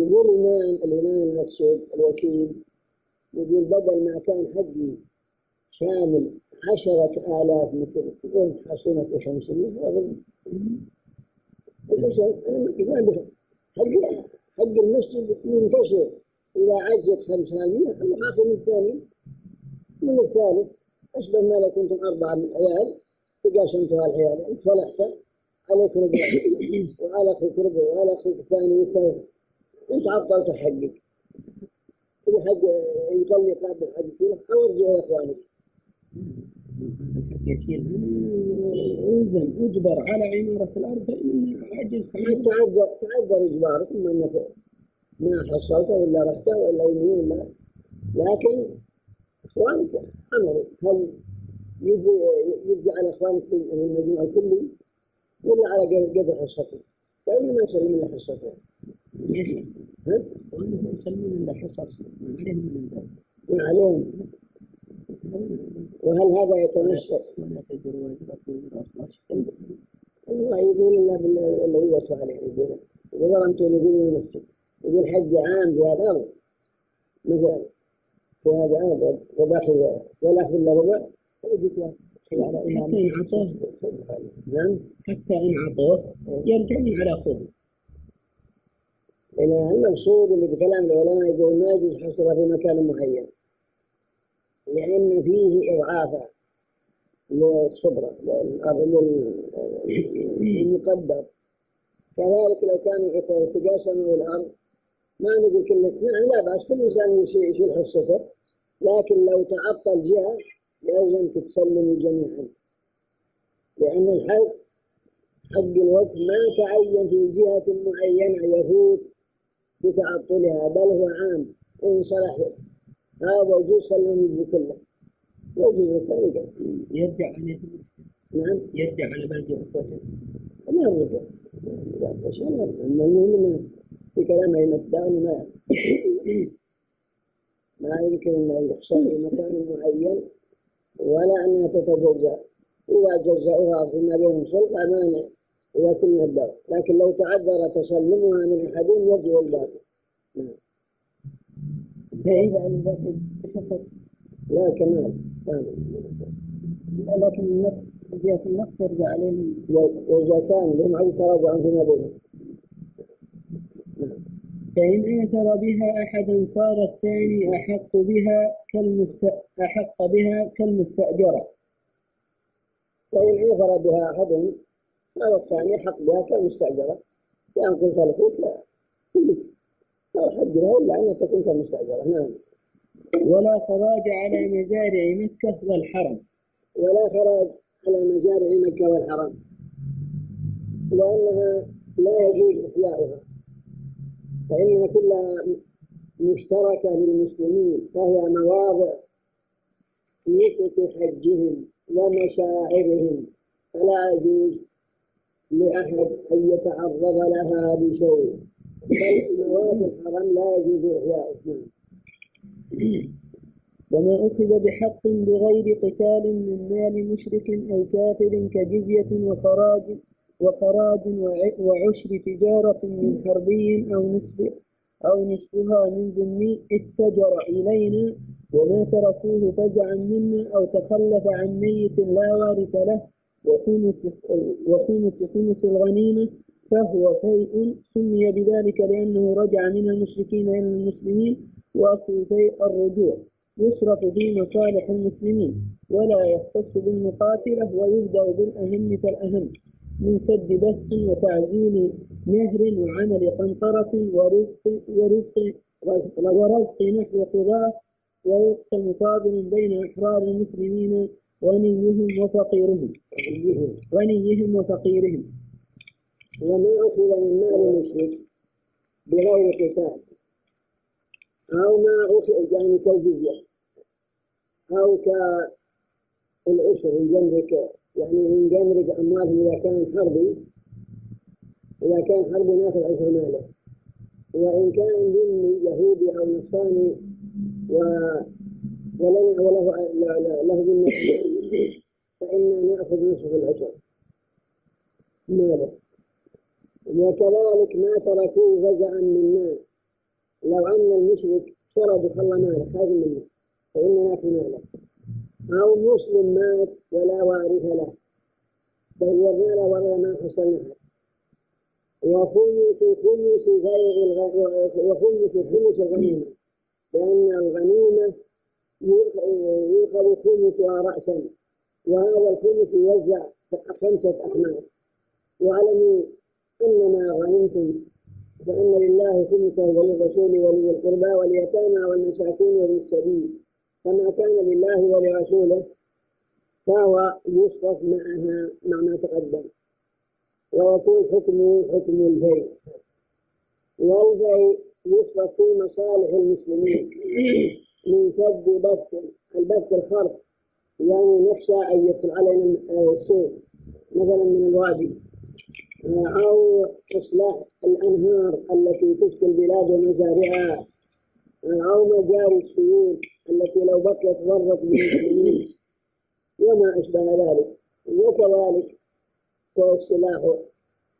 يقول الإمام الإمام المقصود الوكيل يقول بدل ما كان حقي شامل عشرة آلاف متر تقول حصونة وشمسية حق حق المسجد منتشر. إذا عجت خمسانية خلوا من الثاني. من الثالث أشبه ما لو كنتم أربعة من عيال تقاسمتها العيال أنت فلحت عليك ربع وعلى أخوك ربع وعلى أخوك الثاني والثالث. أنت عطلت حقك. إذا حق يطلق قابل حق أو ارجع يا إخوانك. يلزم اجبر على عمارة الأرض فإن عجز تعذر تعذر إجبارك ثم أنك ما حصلته ولا رحته ولا يمين ولا لكن إخوانك أمر. هل يرجع على إخوانك في المجموعة كله ولا على قدر حصته فإن ما يسلم إلا حصته يسلمون إلا حصص ما عليهم وهل هذا يتنشأ؟ الله يقول الله بالله هو عليه يقول ظلمتم يقولون نفسك. يقول حج عام في هذا الأمر. مثلا في هذا الأمر. وباقي ولا في إلا ربع حتى إن عطوه نعم حتى إن عطوه يرجع على خذ إلى المقصود اللي بكلام العلماء يقول ما يجوز حصره في مكان معين لأن فيه إضعافا للصبرة للمقدر كذلك لو كانوا يتقاسموا الأرض ما نقول كل نعم لا بأس كل إنسان يشيل حصته لكن لو تعطل جهة لازم تتسلم جميعا. لأن الحق حق الوقت ما تعين في جهة معينة يفوت بتعطلها بل هو عام إن صلح. هذا يجوز سلم يجوز كله يجوز الثاني يرجع عن نعم. يرجع على باقي أخوته. ما يرجع المهم في كلامه يمدان ما. ما يمكن أن يحصل في مكان معين ولا أنها تتجزأ. إذا جزأوها فيما بينهم سلطة مانع إذا كنا لكن لو تعذر تسلمها من أحدهم يجب الباقي نعم. بعيد عن الباقي لا كمال. لكن النفس جهة النفس يرجع عليهم. كان لهم عدد تراجع فيما بينهم فإن آثر بها أحدا صار الثاني أحق بها كالمست... أحق بها كالمستأجرة. فإن آثر بها أحد صار الثاني أحق بها كالمستأجرة. لأن قلت لك لا لا حق بها إلا أن تكون كالمستأجرة. نعم. ولا خراج على مزارع مكة والحرم. ولا خراج على مزارع مكة والحرم. لأنها لا يجوز إحياؤها فإنها كلها مشتركة للمسلمين. فهي مواضع نسك حجهم ومشاعرهم. فلا يجوز لأحد أن يتعرض لها بشيء بل مواد الحرم لا يجوز إحياؤه وما أخذ بحق بغير قتال من مال مشرك أو كافر كجزية وخراج وخراج وعشر تجارة من حربي أو نصف أو نصفها من ذمي استجر إلينا وما تركوه فزعا منا أو تخلف عن ميت لا وارث له وخمس خمس الغنيمة فهو فيء سمي بذلك لأنه رجع من المشركين إلى المسلمين وأصل فيء الرجوع يصرف في مصالح المسلمين ولا يختص بالمقاتلة ويبدأ بالأهم فالأهم من سد بث وتعزيل نهر وعمل قنطرة ورزق ورزق ورزق نحو قضاة ويقسم فاضل بين أحرار المسلمين غنيهم وفقيرهم. غنيهم وفقيرهم. وما أخذ من مال المشرك بغير قتال أو ما أخذ يعني كالجزية أو كالعشر الجمرك يعني من جمرك أموالهم إذا كان حربي. إذا كان حربي ناخذ عشر ماله. وإن كان ذمي يهودي أو نصراني و ولنا وله له ذمة فإنا نأخذ نصف العشر ماله وكذلك ما تركوه فزعا منا. لو أن المشرك شرد خلى مالك هذا منه فإننا في ماله. أو مسلم مات ولا وارث له دورنا له ولا ما حصل وخمس خمس غير وخمس خمس الغنيمة لأن الغنيمة يؤخذ خمسها رأسا. وهذا الخمس يوزع خمسة أحمال واعلموا أنما غنمتم فإن لله خمسه وللرسول ولذي القربى واليتامى والمساكين وابن السبيل فما كان لله ولرسوله فهو يصرف معها مع ما تقدم. ويكون حكمه حكم البيع. والبيع يصرف في مصالح المسلمين. من سد بث البث الخرق يعني نخشى أن يدخل علينا السوء مثلا من الوادي. أو إصلاح الأنهار التي تسقي البلاد ومزارعها. أو مجاري السيول التي لو بقيت ضرت بالمسلمين وما أشبه ذلك. وكذلك السلاح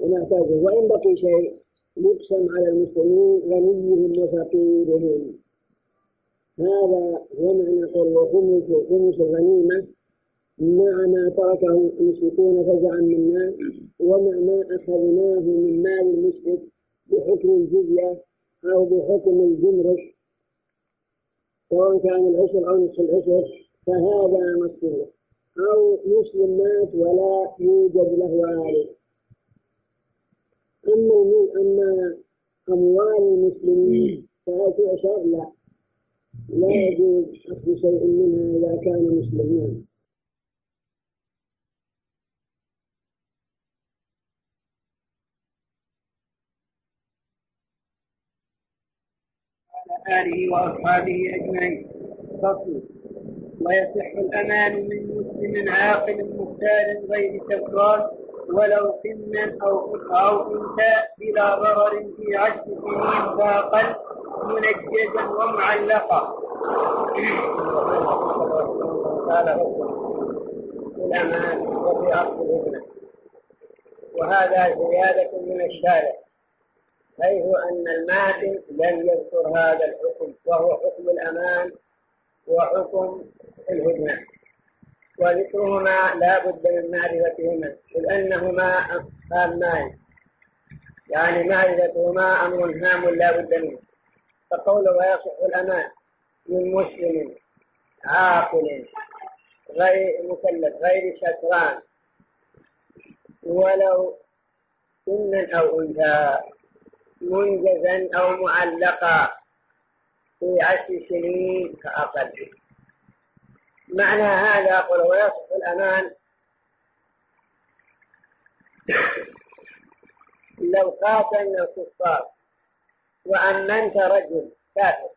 ونحتاجه. وإن بقي شيء يقسم على المسلمين غنيهم وفقيرهم. هذا هو معنى قول وخمس خمس الغنيمة مع ما تركه المشركون فزعا منا ومع ما أخذناه من مال المشرك بحكم الجزية أو بحكم الجمرك. سواء كان العشر أو نصف العشر فهذا مصيره أو مسلم مات ولا يوجد له وارث أما أما أموال المسلمين فهل تعشر لا. لا يجوز أخذ شيء منها إذا كان مسلما. وعلى آله وأصحابه أجمعين. فصل. ويصح الأمان من مسلم عاقل مختار غير سكران ولو سنا أو أو أنثى بلا ضرر في عشر سنين فأقل منجزا ومعلقا. قال الأمان وفي أصل الهدنة وهذا زيادة من الشارع. حيث أن الماتن لم يذكر هذا الحكم وهو حكم الأمان وحكم الهدنة. وذكرهما لا بد من معرفتهما إذ أنهما هامان. يعني معرفتهما أمر هام لا بد منه. فقوله ويصح الأمان من مسلم عاقل غير مكلف غير شكران ولو سنا أو أنثى منجزا أو معلقا في عشر سنين فأقل معنى هذا قل ويصف الأمان لو قاتلنا الكفار وأمنت رجل كافر.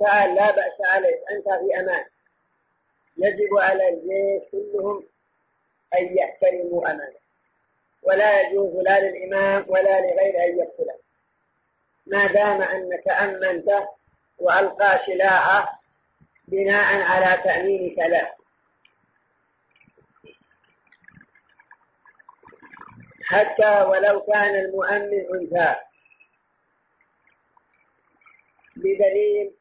تعال لا بأس عليك أنت في أمان. يجب على الجيش كلهم أن يحترموا أمانه. ولا يجوز لا للإمام ولا لغيره أن يقتله ما دام أنك أمنته وألقى سلاحه بناء على تأمينك له حتى ولو كان المؤمن أنثى بدليل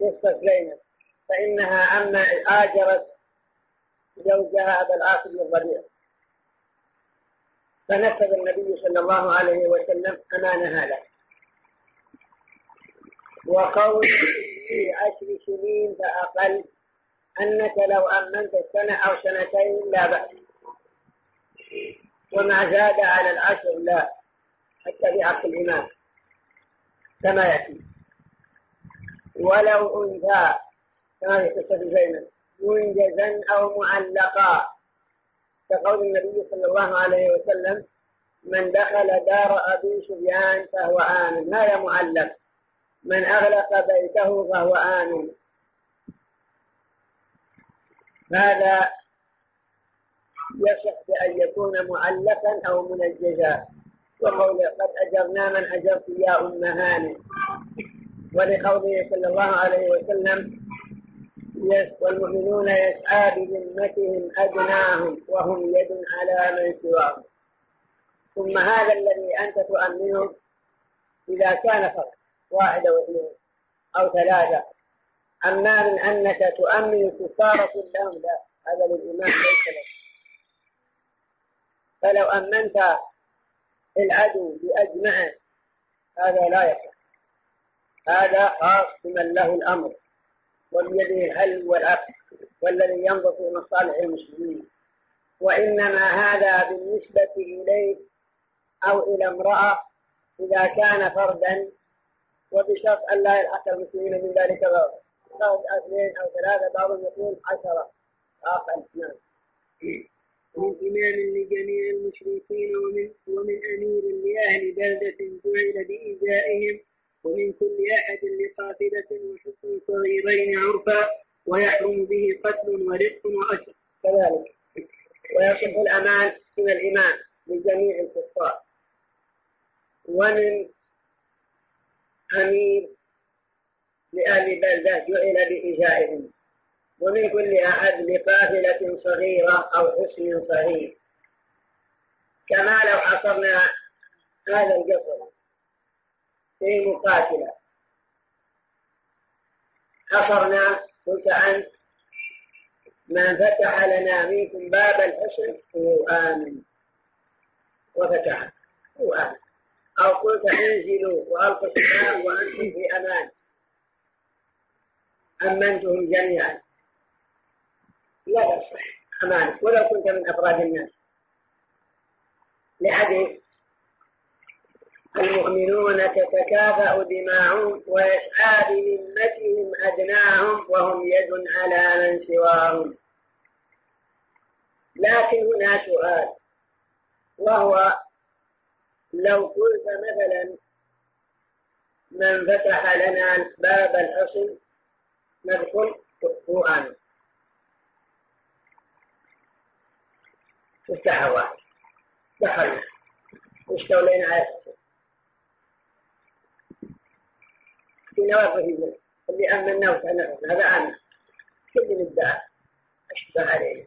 قصة زينب فإنها أما آجرت زوجها أبا العاص بن الربيع. فنفذ النبي صلى الله عليه وسلم أمانها له. وقول في عشر سنين فأقل أنك لو أمنت سنة أو سنتين لا بأس. وما زاد على العشر لا حتى بحق الإمام. كما يأتي. ولو أنثى. في قصة زينب. منجزا أو معلقا. كقول النبي صلى الله عليه وسلم من دخل دار أبي سفيان فهو آمن. هذا معلق. من أغلق بيته فهو آمن. هذا يصح بأن يكون معلقا أو منجزا. وقول قد أجرنا من أجرت يا أم هانئ ولقوله صلى الله عليه وسلم والمؤمنون يسعى بذمتهم أدناهم وهم يد على من سواهم. ثم هذا الذي أنت تؤمنه إذا كان فرق واحد أو اثنين أو ثلاثة. أما من أنك تؤمن الكفار كلهم لا هذا للإيمان ليس لك فلو أمنت العدو بأجمعه هذا لا يصح هذا خاص بمن له الأمر وبيده الحل والعقل والذي ينظر في مصالح المسلمين. وإنما هذا بالنسبة إليه أو إلى امرأة إذا كان فردا وبشرط أن لا يلحق المسلمين من ذلك غيره فرد اثنين أو ثلاثة بعضهم يقول عشرة. آخر نعم من إمام لجميع المشركين ومن ومن أمير لأهل بلدة جعل بإيذائهم ومن كل أحد لقافلة وحكم صغيرين عرفا ويحرم به قتل ورق وأجر. كذلك. ويصح الأمان من الإمام لجميع الكفار. ومن أمير لأهل بلدة جعل بإجائهم ومن كل أحد لقافلة صغيرة أو حسن صغير. كما لو حصرنا هذا القصر في مقاتلة. حصرنا قلت أنت من فتح لنا منكم باب الحسن هو آمن. وفتح هو آمن. أو قلت انزلوا وألقوا السلام وأنتم في أمان. أمنتهم جميعا. لا يصح أمانة ولو كنت من أفراد الناس. لحديث المؤمنون تتكافأ دماؤهم ويسعى بذمتهم أدناهم وهم يد على من سواهم. لكن هنا سؤال وهو لو قلت مثلا من فتح لنا باب الحصن ندخل قرآن. افتح واحد دخلنا واستولينا على في نوافذ اللي أمنا وتنفذ هذا أنا. كل مدعى أشبه عليه.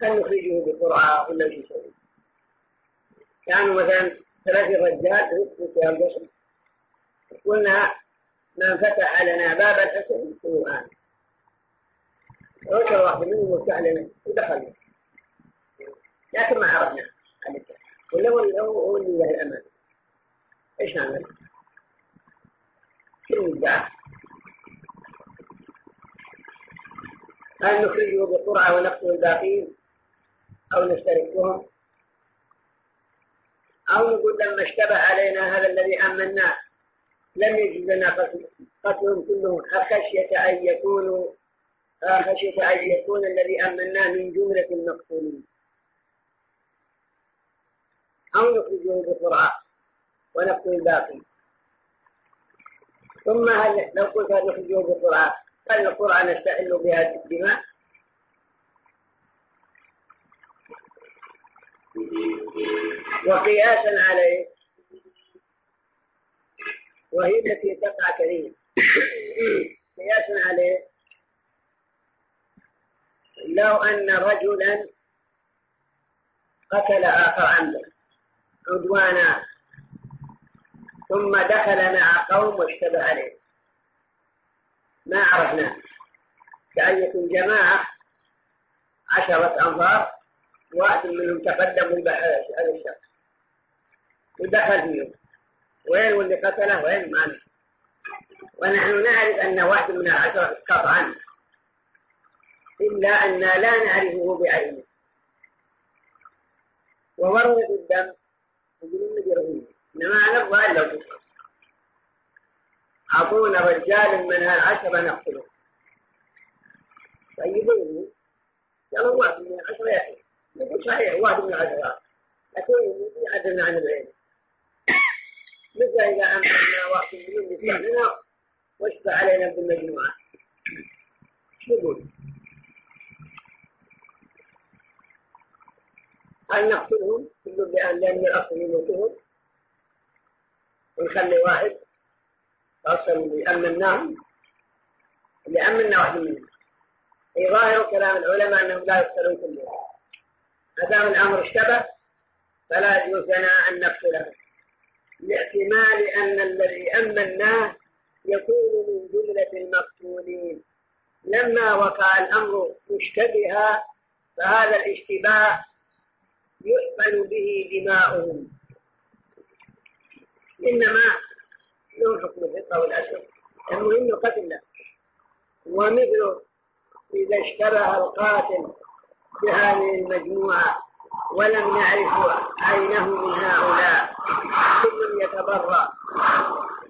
كان نخرجه بقرعة ولا شيء يسوي. كانوا مثلا ثلاث رجال في القصر قلنا من فتح لنا باب الحسن هو آمن. وكل واحد منهم وفتح لنا ودخلنا لكن ما عرفنا ولا هو اللي له الأمان إيش نعمل؟ مدعى هل نخرجه بقرعة ونقتل الباقين أو نشتركهم؟ أو نقول لما اشتبه علينا هذا الذي أمناه لم يجد لنا قتلهم كلهم. خشية أن يكونوا خشية أن يكون الذي أمناه من جملة المقتولين؟ أو نخرجه بقرعة ونقتل الباقي ثم هل لو قلت نخرجه بقرعة هل القرعة نستحل بها الدماء؟ وقياسا عليه. وهي التي تقع كثير قياسا عليه. لو أن رجلا قتل آخر عمدا عدوانا. ثم دخل مع قوم واشتبه عليه. ما عرفنا كأن يكون جماعة عشرة أنفار واحد منهم تقدم هذا الشخص. ودخل فيهم. وين واللي قتله؟ وين؟ ما ونحن نعرف أن واحد من العشرة قطعا. إلا أننا لا نعرفه بعينه. ومروة الدم. يقولون نجرهم إنما إلا أعطونا رجال من هالعشرة نقتله. طيبوه قالوا واحد من العشرة يأتي يقول صحيح واحد من العشرة لكن يعدلنا عن العين. مثل إذا أمرنا واحد من يستعملنا واشفع علينا بالمجموعة. شو يقول؟ هل نقتلهم؟ بأن لأن الأصل يموتهم؟ ونخلي واحد أصل اللي أمناهم اللي أمنا واحد منهم. في ظاهر كلام العلماء أنهم لا يقتلون كلهم ما دام الأمر اشتبه فلا يجوز لنا أن نقتله لاحتمال أن الذي أما الناس يكون من جملة المقتولين. لما وقع الأمر مشتبها فهذا الاشتباه يحمل به دماؤهم. إنما له حكم الفطرة والأسر المهم قتله ومثله إذا اشتبه القاتل بهذه المجموعة ولم يعرفوا عينه من هؤلاء كل يتبرأ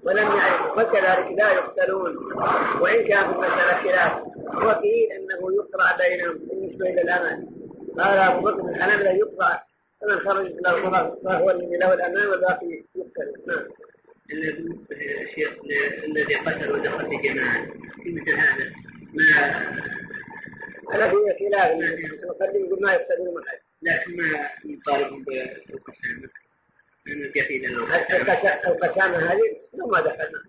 ولم يعرفوا فكذلك لا يقتلون. وإن كان في المسألة خلاف وقيل أنه يقرأ بينهم. بالنسبة إلى الأمان قال أبو بكر الحنابلة يقرأ؟ فمن خرج إلى الخلاص فهو الذي له الأمان والباقي يقتل نعم. الشيخ الذي قتل ودخل في جماعة. في مثل هذا؟ ما؟ أنا في خلاف. المقدم يقول ما يقتلون من حد لكن ما نطالبهم بالقسامة. لأنه الجحيد القسامة. هذه؟ لو ما دخلنا.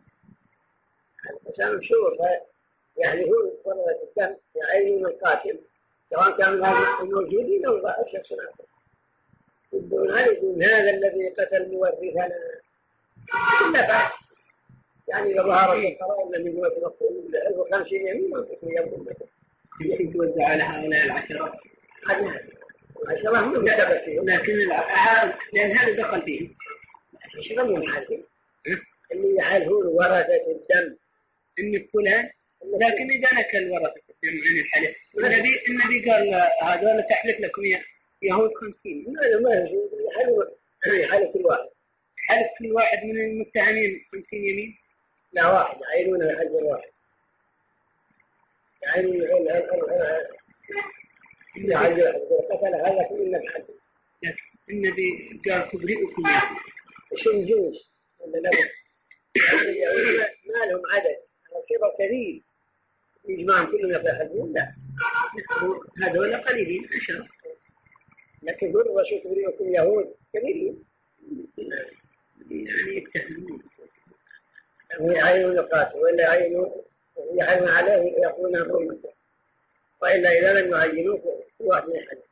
القسامة شهور. يحلفون ورثة الدم يعينون القاتل سواء كانوا موجودين أو شخص آخر. هل يقول هذا الذي قتل مورثنا. إلا بعد يعني إذا ظهر القرار يكن يتوفوا وخمسين يمين تكون يوم يمكن. توزع على هؤلاء العشرة. عشرة من كتبت فيهم. لكن لأن هذا دخل فيهم عشرة من حالهم اللي يحلفون ورثة الدم. إن فلان لكن إذا نكل ورثة الدم عن الحلف النبي النبي قال هذول تحلف لكم يهود خمسين. ما ما يحلف كل واحد. حلف كل واحد من المتهمين خمسين يمين؟ لا واحد. يعينون الحلف الواحد يعينون يعينون قتل هذا كل الحلف النبي قال تبرئكم. شن جوز. ولا لا؟ ما لهم عدد. الكبر كبير يجمعهم كلهم يحلفون لا. هذول قليلين عشرة لكن دول الرسول تبرئكم يهود. كبيرين يعني يتهمون يعينون القاتل ولا يعينون يحلم عليه يقولون أمرهم وإلا إذا لم يعينوه واحد يحلم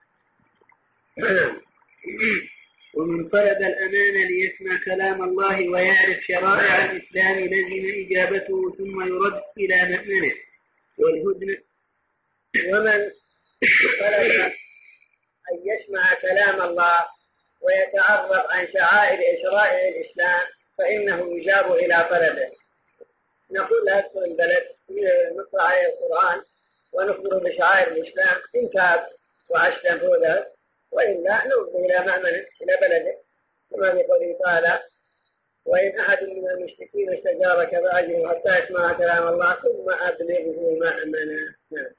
ومن طلب الأمان ليسمع كلام الله ويعرف شرائع الإسلام لزم إجابته ثم يرد إلى مأمنه. والهدنة. ومن طلب أن يسمع كلام الله ويتعرف عن شعائر شرائع الإسلام فإنه يجاب إلى طلبه. نقول لا ادخل البلد نقرأ عليه القرآن ونخبره بشعائر الإسلام إن تاب هو ذلك وإلا نرد إلى مأمنه إلى بلده. كما في قوله تعالى وإن أحد من المشركين استجارك فأجره حتى يسمع كلام الله ثم أبلغه مأمنا. نعم.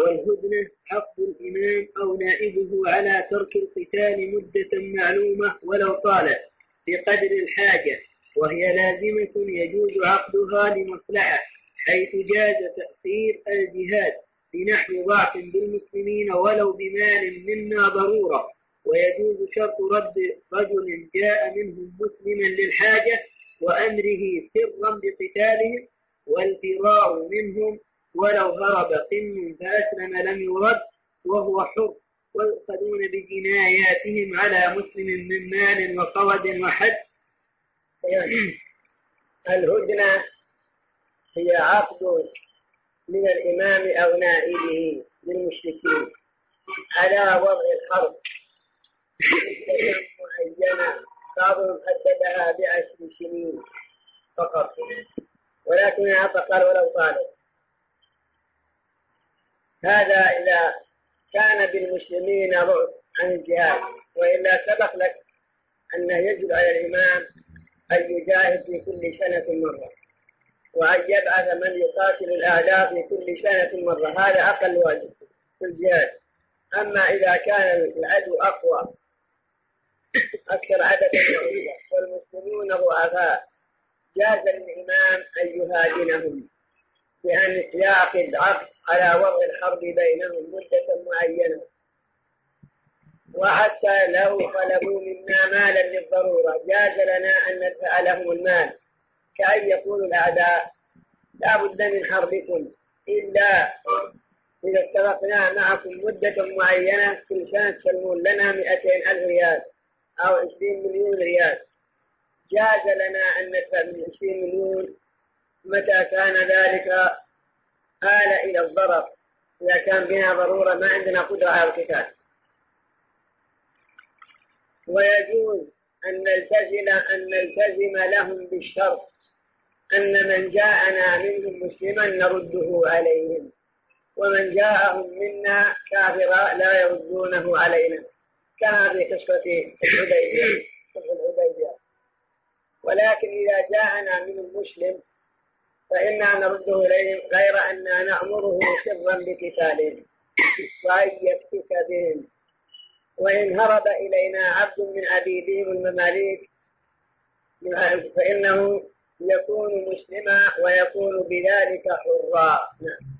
والهدنة عقد الإمام أو نائبه على ترك القتال مدة معلومة ولو طالت بقدر الحاجة وهي لازمة يجوز عقدها لمصلحة حيث جاز تأخير الجهاد بنحو ضعف بالمسلمين ولو بمال منا ضرورة ويجوز شرط رد رجل جاء منهم مسلما للحاجة وأمره سرا بقتالهم والفرار منهم ولو هرب قن فأسلم لم يرد وهو حر. ويؤخذون بجناياتهم على مسلم من مال وقود وحد. الهدنة هي عقد من الإمام أو نائبه للمشركين. على وضع الحرب. معينة بعضهم حددها بعشر سنين فقط. ولكن قال ولو طالت هذا إذا كان بالمسلمين ضعف عن الجهاد وإلا سبق لك أنه يجب على الإمام أن يجاهد في كل سنة مرة وأن يبعث من يقاتل الأعداء في كل سنة مرة هذا أقل واجب في الجهاد. أما إذا كان العدو أقوى أكثر عددا وعيدا والمسلمون ضعفاء جاز للإمام أن يهاجمهم بأن يعقد عقد على وضع الحرب بينهم مدة معينة. وحتى لو طلبوا منا مالا للضرورة جاز لنا أن ندفع لهم المال. كأن يقول الأعداء لا بد من حربكم إلا إذا اتفقنا معكم مدة معينة كل سنة تسلمون لنا 200 ألف ريال أو 20 مليون ريال. جاز لنا أن ندفع من 20 مليون. متى كان ذلك؟ آل إلى الضرر إذا كان بنا ضرورة ما عندنا قدرة على القتال. ويجوز أن نلتزم أن نلتزم لهم بالشرط أن من جاءنا منهم مسلما نرده عليهم. ومن جاءهم منا كافرا لا يردونه علينا. كما في قصة الحديبية. ولكن إذا جاءنا منهم مسلم فإنا نرده إليهم غير أننا نأمره سرا بقتالهم وأن يفتك بهم. وإن هرب إلينا عبد من عبيدهم المماليك فإنه يكون مسلما ويكون بذلك حرا. نعم.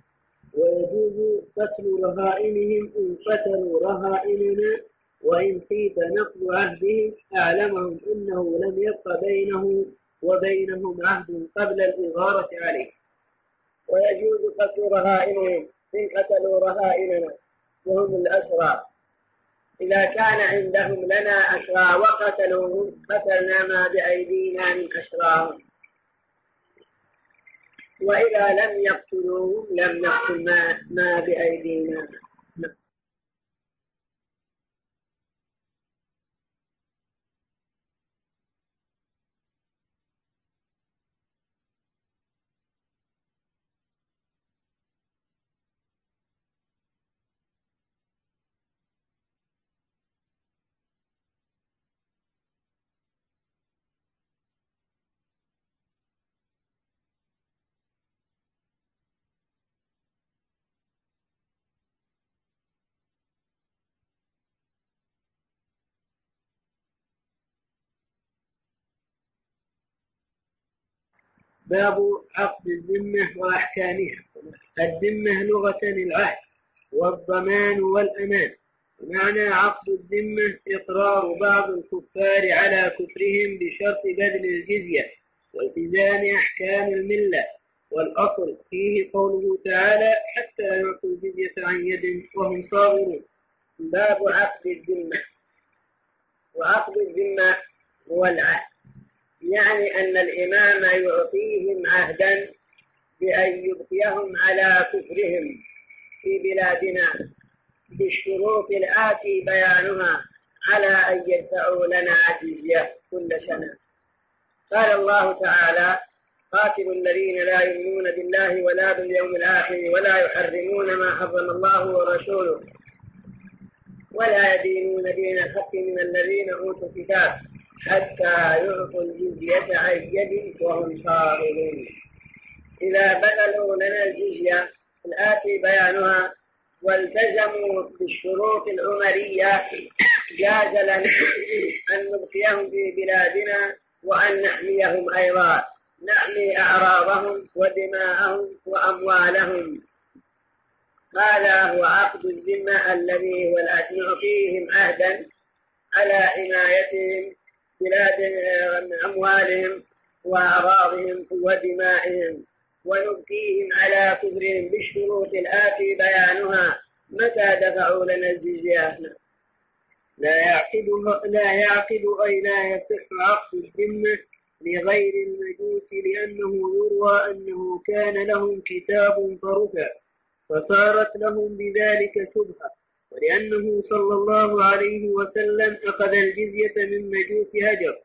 ويجوز قتل رهائنهم إن قتلوا رهائننا وإن خيف نقض عهدهم أعلمهم أنه لم يبق بينه وبينهم عهد قبل الإغارة عليه. ويجوز قتل رهائنهم إن قتلوا رهائننا وهم الأسرى إذا كان عندهم لنا أسرى وقتلوهم قتلنا ما بأيدينا من أسراهم وإذا لم يقتلوهم لم نقتل ما, ما بأيدينا. باب عقد الذمة وأحكامها. الذمة لغة العهد والضمان والأمان. ومعنى عقد الذمة إقرار بعض الكفار على كفرهم بشرط بذل الجزية والتزام أحكام الملة. والأصل فيه قوله تعالى حتى يعطوا الجزية عن يد وهم صاغرون. باب عقد الذمة. وعقد الذمة هو العهد. يعني أن الإمام يعطيهم عهدا بأن يبقيهم على كفرهم في بلادنا بالشروط الآتي بيانها على أن يدفعوا لنا جزية كل سنة. قال الله تعالى قاتلوا الذين لا يؤمنون بالله ولا باليوم الآخر ولا يحرمون ما حرم الله ورسوله ولا يدينون دين الحق من الذين أوتوا الكتاب. حتى يعطوا الجزية عن يد وهم صاغرون. إذا بذلوا لنا الجزية الآتي بيانها والتزموا بالشروط العمرية. جاز لنا أن نبقيهم في بلادنا وأن نحميهم أيضا. نحمي أعراضهم ودماءهم وأموالهم. هذا هو عقد الذمة الذي هو نعطيهم عهدا على حمايتهم بلاد أموالهم وأعراضهم ودمائهم ونبقيهم على كفرهم بالشروط الآتي بيانها. متى دفعوا لنا الجزية لا يعقد لا يعقد أي لا يصح عقد الذمة لغير المجوس لأنه يروى أنه كان لهم كتاب فرفع فصارت لهم بذلك شبهة. ولأنه صلى الله عليه وسلم أخذ الجزية من مجوس هجر.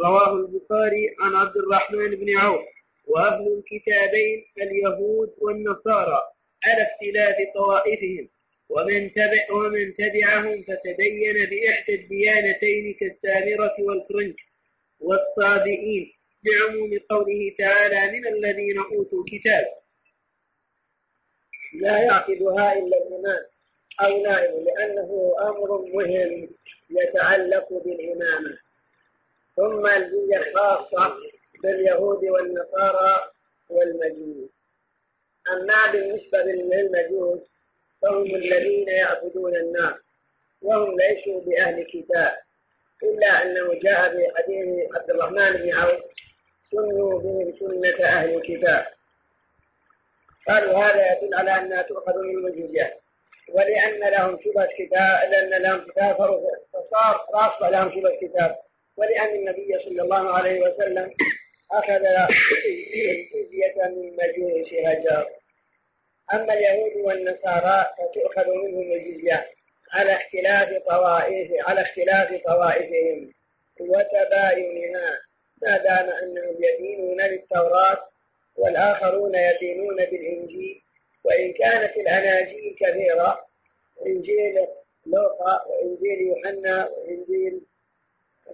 رواه البخاري عن عبد الرحمن بن عوف. وأهل الكتابين اليهود والنصارى على اختلاف طوائفهم. ومن تبع ومن تبعهم فتبين بإحدى الديانتين كالسامرة والفرنج والصابئين. بعموم قوله تعالى من الذين أوتوا الكتاب. لا يعقدها إلا الإمام أو نائب لأنه أمر مهم يتعلق بالإمامة. ثم الجزية خاصة باليهود والنصارى والمجوس. أما بالنسبة للمجوس فهم الذين يعبدون النار وهم ليسوا بأهل كتاب إلا أنه جاء في حديث عبد الرحمن بن عوف سنوا بهم سنة أهل الكتاب. قالوا هذا يدل على أنها تؤخذ من الجزية. ولأن لهم شبهة كتاب لأن لهم كتاب فصار راسخ لهم شبهة كتاب ولأن النبي صلى الله عليه وسلم أخذ الجزية من مجوس هجر أما اليهود والنصارى فتؤخذ منهم الجزية على اختلاف طوائف على اختلاف طوائفهم. وتباينها ما دام أنهم يدينون بالتوراة والآخرون يدينون بالإنجيل وإن كانت الأناجيل كثيرة إنجيل لوقا وإنجيل يوحنا وإنجيل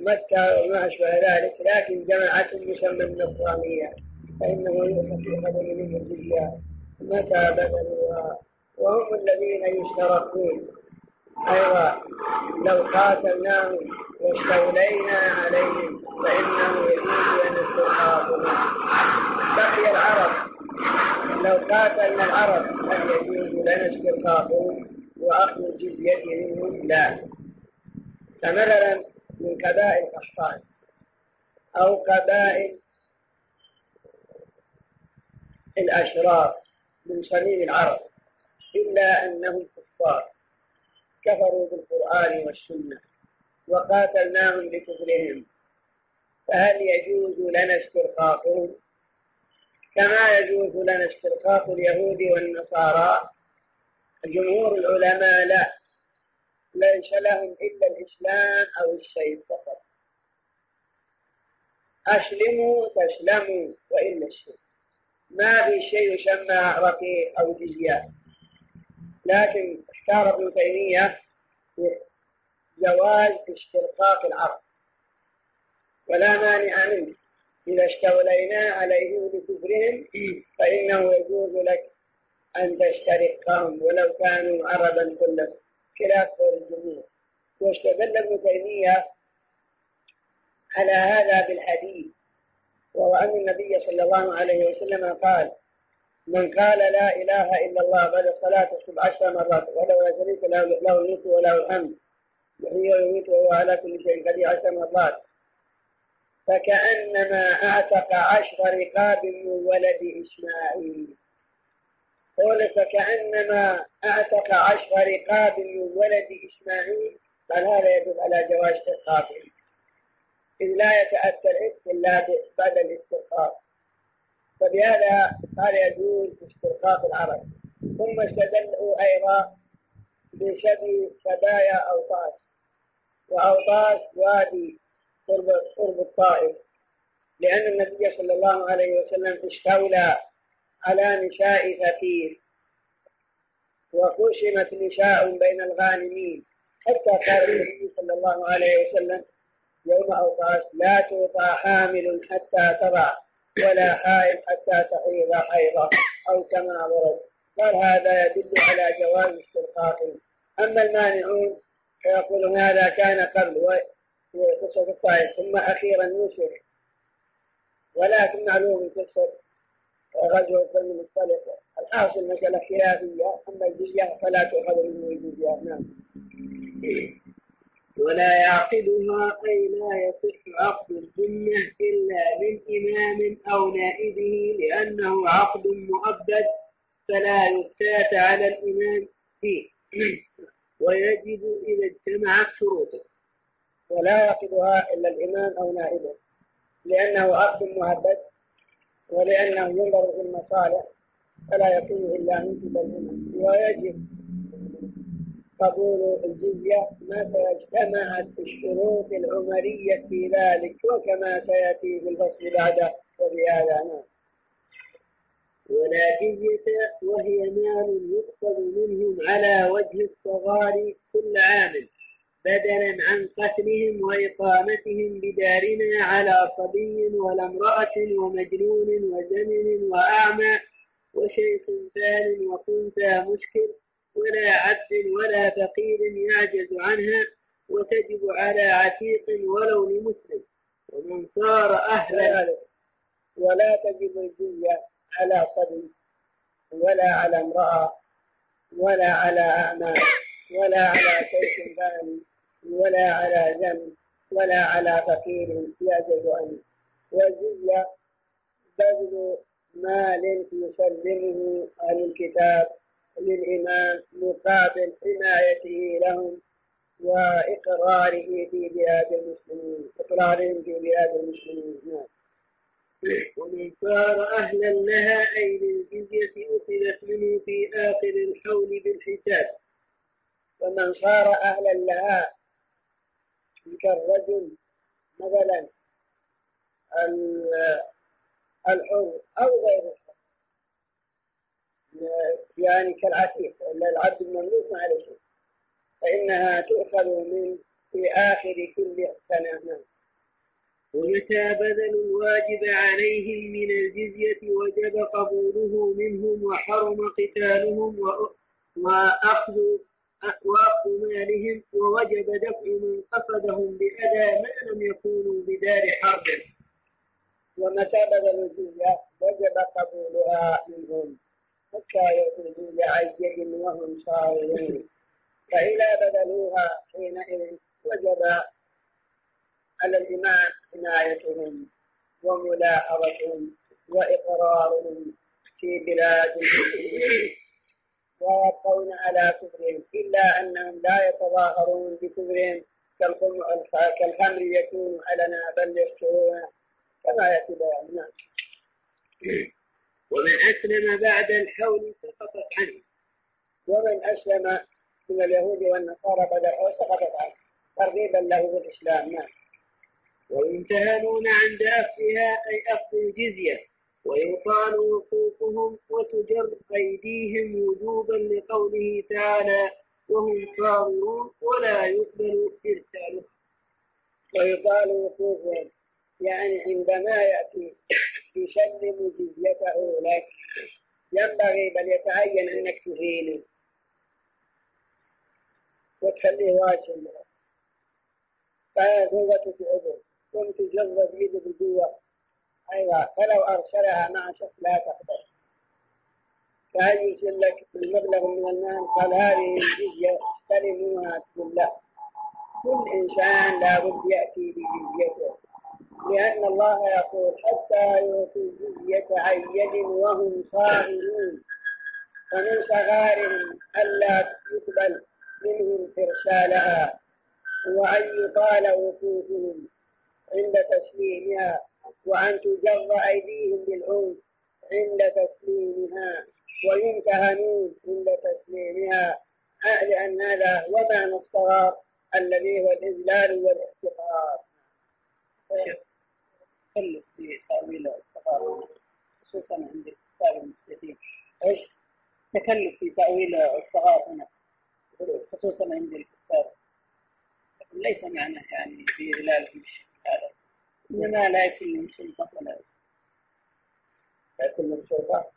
مكة وما أشبه ذلك لكن جماعة مسمى النصرانية. فإنه يؤخذ منهم الجزية متى بذلوها وهم الذين يشتركون. أيضا لو قاتلناهم واستولينا عليهم فإنه يجوز أن استرقاقهم بقي العرب. لو قاتلنا العرب هل يجوز لنا استرقاقهم وأخذ الجزية منهم لا. فمثلا من قبائل قحطان أو قبائل الأشراف من صميم العرب إلا أنهم كفار. كفروا بالقرآن والسنة وقاتلناهم بكفرهم فهل يجوز لنا استرقاقهم كما يجوز لنا استرقاق اليهود والنصارى. جمهور العلماء لا ليس لهم إلا الإسلام أو السيف فقط. أسلموا تسلموا وإلا الشيء ما في شيء يسمى رقيق أو جزية. لكن اختار ابن تيمية جواز استرقاق العرض ولا مانع منه. إذا استولينا عليهم بكفرهم فإنه يجوز لك أن تسترقهم ولو كانوا عربا كلهم خلاف قول الجمهور واستدل ابن تيمية على هذا بالحديث. وهو أن النبي صلى الله عليه وسلم قال من قال لا إله إلا الله بعد الصلاة الصبح عشر مرات ولو لا له له الملك وله الحمد يحيي ويميت وهو على كل شيء قدير عشر مرات. فكأنما أعتق عشر رقاب من ولد إسماعيل. قول فكأنما أعتق عشر رقاب من ولد إسماعيل. قال هذا يدل على جواز استرقاقه إذ لا يتأتى العتق إلا بعد الاسترقاق فبهذا قال يجوز استرقاق العرب. ثم استدلوا أيضا بشبه شبايا أوطاس. وأوطاس وادي قرب قرب الطائف. لأن النبي صلى الله عليه وسلم استولى على نساء ثقيف وقسمت نساء بين الغانمين. حتى قال النبي صلى الله عليه وسلم يوم أوطاس لا توطى حامل حتى تضع ولا حائل حتى تحيض حيضة أو كما ورد. قال هذا يدل على جواز استرقاقهم أما المانعون فيقولون هذا كان قبل قصة الطائف ثم أخيرا نشر ولكن معلوم قصة غزوة بني المصطلق الحاصل مسألة خلافية أما الجزية فلا تؤخذ منه الجزية. نعم. ولا يعقدها أي لا يصح عقد الجنة إلا من إمام أو نائبه لأنه عقد مؤبد فلا يفتات على الإمام فيه. ويجب إذا اجتمعت شروطه. ولا يعقدها إلا الإمام أو نائبه لأنه عقد مؤبد ولأنه ينظر في المصالح فلا يكون إلا من الإمام ويجب قبول الجزية متى اجتمعت الشروط العمرية في ذلك وكما سيأتي في الفصل بعده. وفي هذا نعم. ولا جزية وهي مال يؤخذ منهم على وجه الصغار كل عام بدلا عن قتلهم وإقامتهم بدارنا على صبي ولا امرأة ومجنون وزمن وأعمى وشيخ ثان وخنثى مشكل ولا عبد ولا فقير يعجز عنها وتجب على عتيق ولو لمسلم ومن صار أهلا ولا تجب الجزية على صبي ولا على امرأة ولا على أعمى ولا على شيخ ثاني ولا على ذنب ولا على فقير يعجز عنه والجزية بذل مال يسلمه أهل الكتاب للإمام مقابل حمايته لهم وإقراره في بلاد المسلمين إقرارهم في بلاد المسلمين. نعم. ومن صار أهلا لها أي للجزية أخذت منه في آخر الحول بالحساب ومن صار أهلا لها كالرجل مثلا الحر أو غير الحر. يعني كالعتيق ولا العبد المملوك ما عليه شيء. فإنها تؤخذ من في آخر كل سنة بذلوا الواجب عليهم من الجزية وجب قبوله منهم وحرم قتالهم وأخذ وأخذ مالهم ووجب دفع من قصدهم بأداء ما لم يكونوا بدار حرب. بذلوا الجزية وجب قبولها منهم. حتى يخرجوا لعيهم وهم صاغرون. فإذا بذلوها حينئذ وجب على الإمام عنايتهم وملاحظتهم وإقرارهم في بلاد المسلمين ويبقون على كفرهم إلا أنهم لا يتظاهرون بكفرهم. كالخمر يكون علنا بل يشكرون كما يأتي بيان. ومن أسلم بعد الحول سقطت عنه ومن أسلم من اليهود والنصارى بعد الحول سقطت عنه ترغيبا له بالإسلام. نعم. ويمتهنون عند أخذها أي أخذ الجزية. ويطال وقوفهم وتجر أيديهم وجوبا لقوله تعالى وهم صابرون ولا يقبل إرسالهم ويطال وقوفهم يعني عندما يأتي يسلم جزيته لك ينبغي بل يتعين أنك تهينه. وتخليه واجب فهو في عذر كنت جرب يده بقوة أيوة فلو أرسلها مع شخص لا تقدر. فهل يرسل لك المبلغ من المال؟ قال هذه الجزية استلموها لا كل إنسان لابد يأتي بجزيته لأن الله يقول حتى يؤتوا الجزية عن يد وهم صاغرون. ومن صغارهم ألا يقبل منهم إرسالها وأن يطال وقوفهم عند تسليمها وأن تجر أيديهم بالعنف عند تسليمها ويمتهنون عند تسليمها. لأن هذا هو معنى الصغار الذي هو الإذلال والاحتقار تكلف في تأويل الصغار خصوصا عند الكتاب المستفيد إيش؟ تكلف في تأويل الصغار هنا خصوصا عند الكتاب ليس معنى يعني في إذلال هذا. إنما لا يكون من سلطة ولا لا يكون من سلطة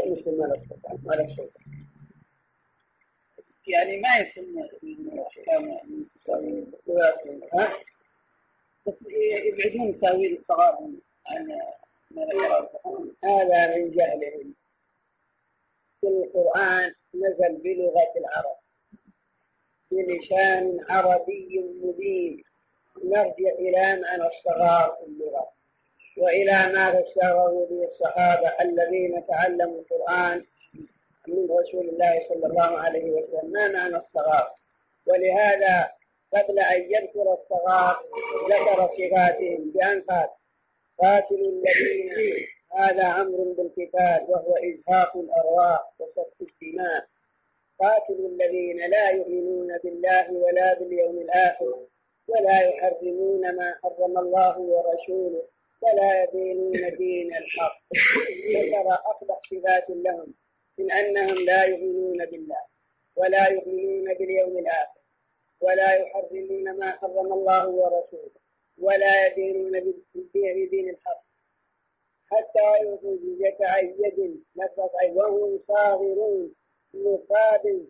المسلم ما له سلطة ما له يعني ما يكون الأحكام ها؟ بس يبعدون تأويل الصغار عن ما هذا من جهلهم. القرآن نزل بلغة العرب. بلسان عربي مبين. نرجع إلى معنى الصغار في اللغة وإلى ما فسره به الصحابة الذين تعلموا القرآن من رسول الله صلى الله عليه وسلم؟ ما معنى الصغار؟ ولهذا قبل أن يذكر الصغار ذكر صفاتهم بأن قال قاتلوا الذين هذا أمر بالقتال وهو إزهاق الأرواح وسفك الدماء. قاتلوا الذين لا يؤمنون بالله ولا باليوم الآخر ولا يحرمون ما حرم الله ورسوله ولا يدينون دين الحق. ذكر أقبح صفات لهم من أنهم لا يؤمنون بالله ولا يؤمنون باليوم الآخر ولا يحرمون ما حرم الله ورسوله ولا يدينون بدين الحق. حتى يؤتوا الجزية عن يد وهم صاغرون مقابل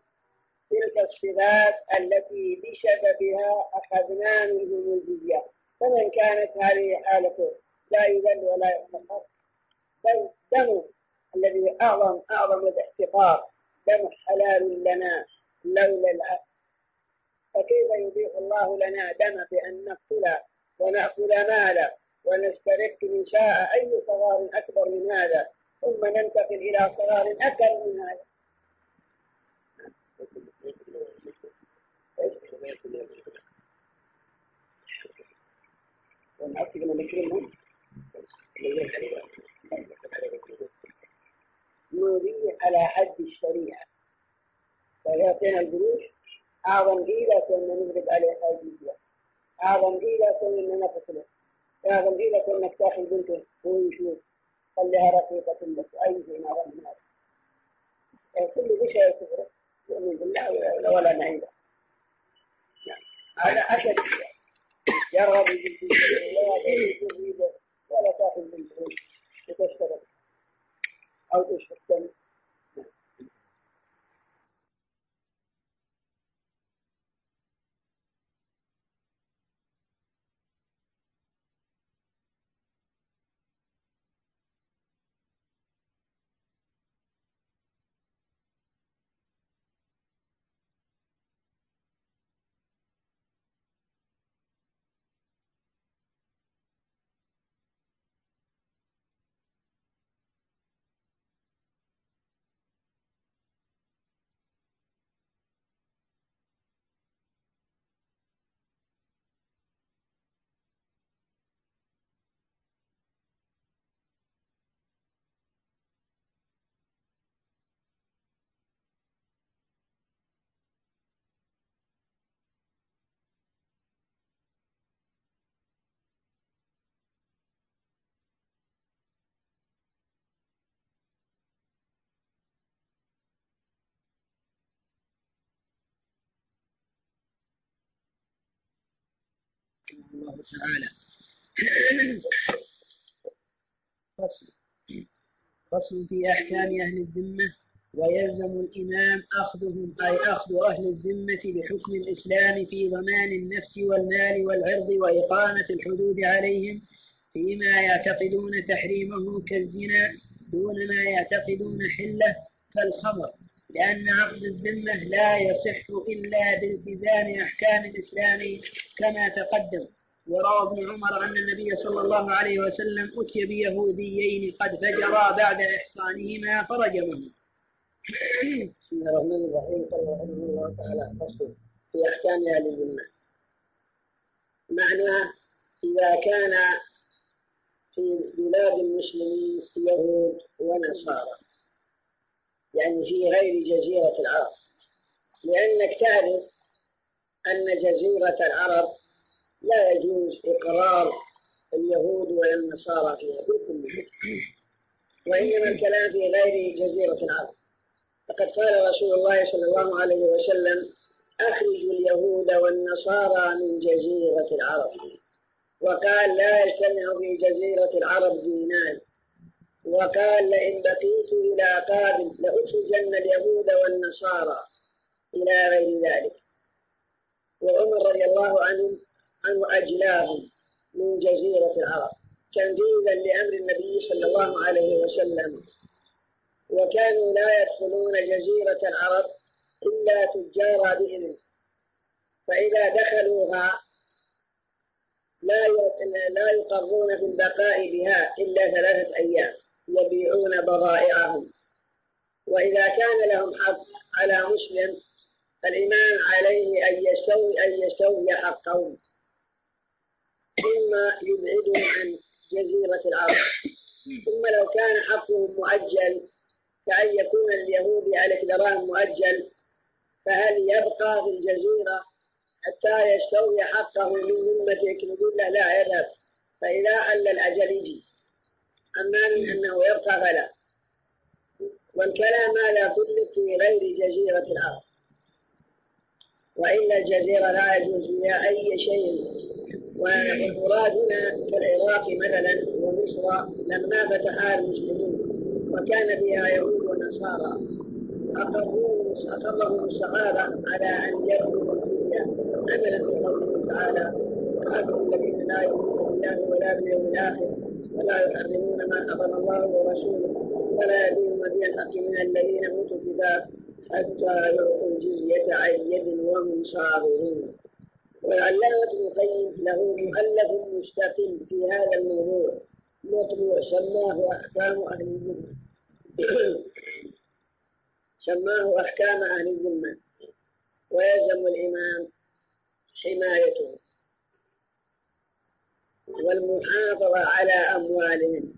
تلك الصفات التي بسببها أخذنا منهم الجزية. فمن كانت هذه حالته لا يذل ولا يحتقر بل دم الذي أعظم أعظم الاحتقار. دم حلال لنا لولا العفو فكيف يبيح الله لنا دم بأن نقتل ونأكل مالا ونسترق نساء أي صغار أكبر من هذا؟ ثم ننتقل إلى صغار أكبر من هذا. نوريه على حد الشريعة فيعطينا القروش أعظم قيلة أن نفرض عليها الجزية أعظم قيلة أن نقتله أعظم قيلة أنك تاخذ بنته هو يشوف خليها رقيقة لك أي شيء من هذا الناس كل شيء كفر يؤمن بالله ولا نعيده هذا أشد يرغب ولا تأخذ بالجزية وتشتغل أو تشتغل الله تعالى فصل فصل في أحكام أهل الذمة ويلزم الإمام أخذهم أي أخذ أهل الذمة بحكم الإسلام في ضمان النفس والمال والعرض وإقامة الحدود عليهم فيما يعتقدون تحريمه كالزنا دون ما يعتقدون حله كالخمر. لأن عقد الذمة لا يصح إلا بالتزام أحكام الإسلام كما تقدم. وروى ابن عمر أن النبي صلى الله عليه وسلم أتي بيهوديين قد فجرا بعد إحصانهما فرجمهم. بسم الله الرحمن الرحيم. قال رحمه الله تعالى فصل في أحكام أهل الذمة. معناه إذا كان في بلاد المسلمين يهود ونصارى يعني في غير جزيرة العرب. لأنك تعرف أن جزيرة العرب لا يجوز إقرار اليهود ولا النصارى فيها بكل وإنما الكلام في غير جزيرة العرب. فقد قال رسول الله صلى الله عليه وسلم أخرجوا اليهود والنصارى من جزيرة العرب. وقال لا يجتمع في جزيرة العرب دينان. وقال لئن بقيت إلى قادم لأخرجن اليهود والنصارى إلى غير ذلك. وعمر رضي الله عنه عنه أجلاهم من جزيرة العرب تنفيذا لأمر النبي صلى الله عليه وسلم. وكانوا لا يدخلون جزيرة العرب إلا تجار بإذن فإذا دخلوها لا لا يقرون في البقاء بها إلا ثلاثة أيام. يبيعون بضائعهم وإذا كان لهم حق على مسلم فالإمام عليه أن يستوي أن يستوي حقهم. ثم يبعدهم عن جزيرة العرب ثم لو كان حقهم مؤجل كأن يكون اليهود على دراهم مؤجل فهل يبقى في الجزيرة حتى يستوي حقه من ذمتك نقول له لا يذهب. فإذا حل الأجل يجي. أما من أنه يبقى فلا والكلام هذا كله في غير جزيرة الأرض. وإلا الجزيرة لا يجوز فيها أي شيء. والمراد هنا كالعراق مثلا ومصر لما فتحها المسلمون وكان فيها يهود ونصارى. أقرهم الصحابة على أن يرفضوا الدنيا. أملا بقوله تعالى وآخر الذين لا يؤمنون بالله ولا باليوم الآخر ولا يحرمون ما حرم الله ورسوله ولا يدينون الحق من الذين أوتوا الكتاب حتى يعطوا الجزية عن يد وهم صاغرون. والعلامة ابن القيم له مؤلف مستقل في هذا الموضوع مطبوع سماه أحكام أهل الذمة سماه أحكام أهل الذمة ويلزم الإمام حمايتهم والمحافظة على أموالهم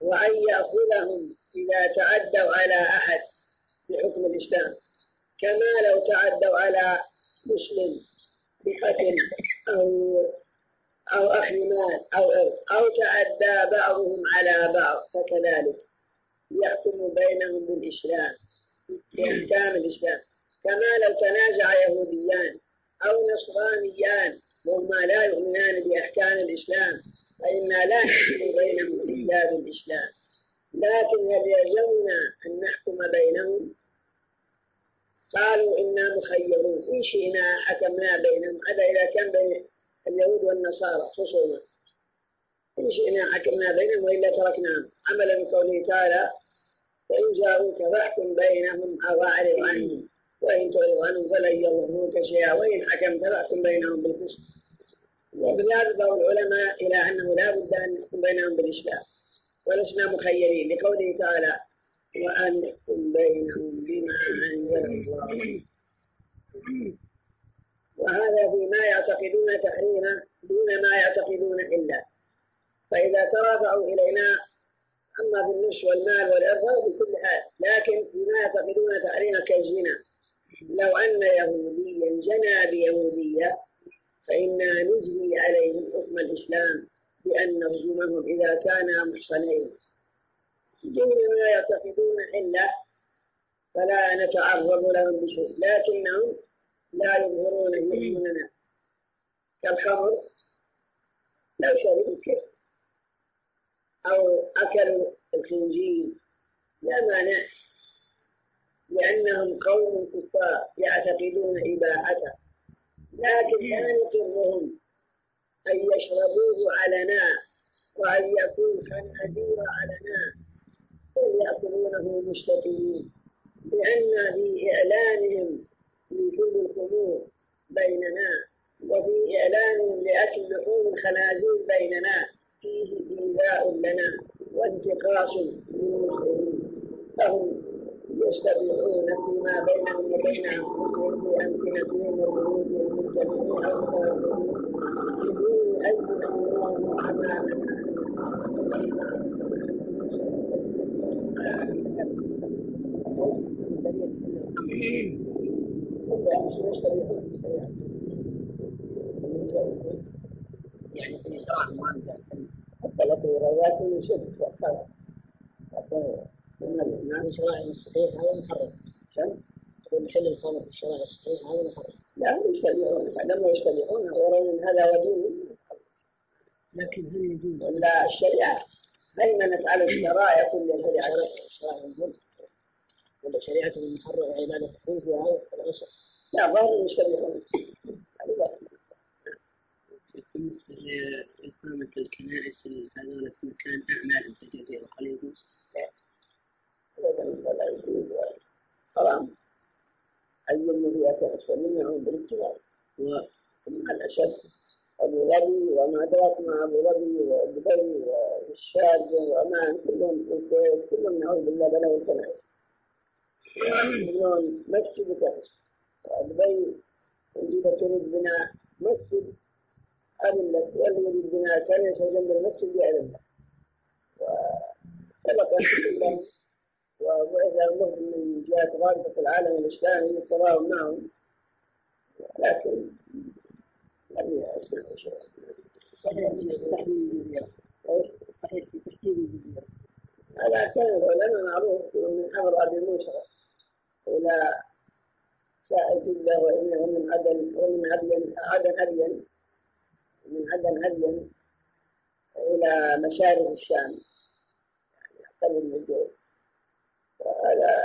وأن يأخذهم إذا تعدوا على أحد بحكم الإسلام. كما لو تعدوا على مسلم بقتل أو أو أخذ مال أو إرث أو تعدى بعضهم على بعض فكذلك يحكم بينهم بالإسلام بأحكام الإسلام. كما لو تنازع يهوديان أو نصرانيان وهما لا يؤمنان بأحكام الإسلام فإنا لا نحكم بينهم إلا بالإسلام. لكن هل يلزمنا أن نحكم بينهم. قالوا إنا مخيرون. إن شئنا حكمنا بينهم. هذا إذا كان بين اليهود والنصارى خصوما إن شئنا حكمنا بينهم وإلا تركناهم عملا بقوله تعالى فإن جاءوك فاحكم بينهم أو أعرض عنهم. وإن تعرض عنهم فلن يضروك شيئا. وإن حكمت فأحكم بينهم بالقسط. وبذلك العلماء إلى أنه لا بد أن نحكم بينهم بالإسلام ولسنا مخيرين لقوله تعالى وأن نحكم بينهم بما أنزل الله وهذا فيما يعتقدون تحريمه دون ما يعتقدون إلا. فإذا ترافعوا إلينا أما النصف والمال والإرث بكل حال. لكن فيما يعتقدون تحريمه كالزنا. لو أن يهوديا جنى بيهودية فإنا نجري عليهم حكم الإسلام بأن نرجمهم إذا كانا محصنين. دون ما يعتقدون إلا فلا نتعرض لهم بشيء لكنهم لا يظهرون يؤمننا. كالخمر لو شربوا الكفر أو أكلوا الخنزير. لا مانع. لأنهم قوم كفار يعتقدون إباحته لكن لا نقرهم أن يشربوه علنا وأن يكون خنازير علنا بل يأكلونه مشتكين لأن في إعلانهم لكل الخمور بيننا وفي إعلانهم لأكل لحوم الخنازير بيننا فيه إيذاء لنا وانتقاص للمسلمين. فهم يستبيعون فيما بينهم وبين أنفسهم بأمكنتهم وبيوتهم مجتمعين أو متوفرين بدون أي أمرهم أمامنا يعني في حتى لو روايات يشد وقتها في شرائع الصحيح هذا محرم. كم؟ تقول محل الخمر الشرائع الصحيح هذا محرم. لا يشتبهون لم يشتبهون يرون هذا ودين لكن هل يجوز؟ ولا الشريعة هيمنت على الشرائع كل الشريعة شرائع الظلم ولا شريعة المحرم عبادة الحوث وهذا العصر لا ظاهر يشتبهون بالنسبة لإقامة الكنائس هذول في مكان أعمال في الجزيرة هل يجوز؟ ولا يجوز حرام أي الذي يتأسى منه بالاتباع ومع الأسف أبو أدراك مع أبو ظبي ودبي والشارجة وعمان كلهم الكويت كلهم نعوذ بالله بنوا الكنائس مليون مسجد وكنيسة ودبي إذا تريد بناء مسجد أذن لك واللي يريد بناء كنيسة جنب المسجد يأذن لك وسبق وإذا المهد من جهة رابطة العالم الإسلامي للتضامن معهم لكن لم يسمعوا شيء في تحديد الجزيرة كان العلماء معروف من أمر أبي موسى إلى سائل جدة وإنه من عدن ومن عدن عدن أبين من عدن أبين إلى مشارق الشام أقل من الجو وهذا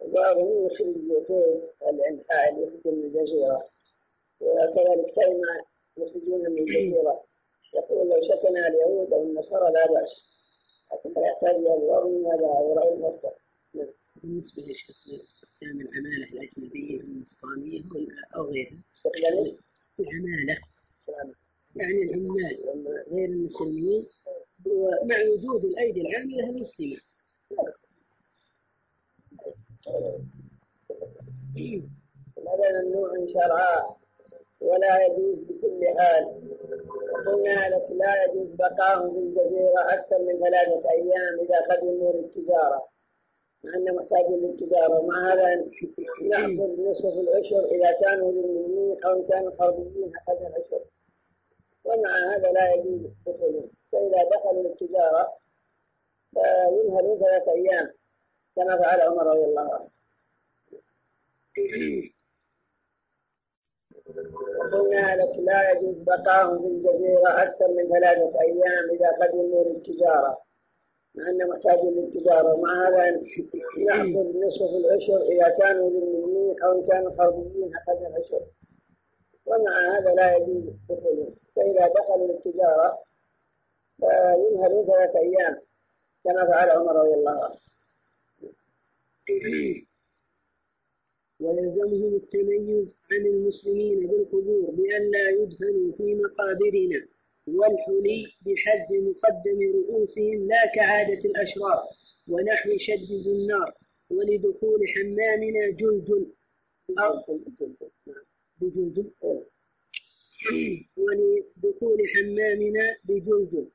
بعضهم يخرج الإنحاء اللي يخرج من الجزيرة وكذلك كلمة يخرجون من الجزيرة يقول لو سكن اليهود أو النصارى لا بأس. لكن لا يحتاج إلى الوضع هذا وراء المصدر. بالنسبة لاستخدام العمالة الأجنبية النصرانية أو غيرها. استخدام العمالة يعني العمال غير المسلمين. ومع وجود الأيدي العاملة المسلمة. هذا ممنوع شرعا ولا يجوز بكل حال. وقلنا لك لا يجوز بقاهم في الجزيرة أكثر من ثلاثة أيام إذا قدموا للتجارة مع أنه محتاج للتجارة ومع هذا نأخذ نصف العشر إذا كانوا ذميين أو كانوا حربيين أخذ العشر. ومع هذا لا يجوز دخولهم فإذا دخلوا للتجارة فينهلوا ثلاثة أيام كما فعل عمر رضي الله عنه. وقلنا لك لا يجوز بقاهم في الجزيرة أكثر من ثلاثة أيام إذا قدموا للتجارة مع أنه محتاج للتجارة ومع هذا نأخذ نصف العشر إذا كانوا ذميين أو إن كانوا حربيين أخذ العشر. ومع هذا لا يجوز دخولهم فإذا دخلوا للتجارة فينهلوا ثلاثة أيام كما فعل عمر رضي الله عنه. ويلزمهم التميز عن المسلمين بالقبور بألا يدفنوا في مقابرنا والحلي بحد مقدم رؤوسهم لا كعادة الأشرار ونحو شد النار ولدخول حمامنا جلد أو بجلد ولدخول حمامنا بجلد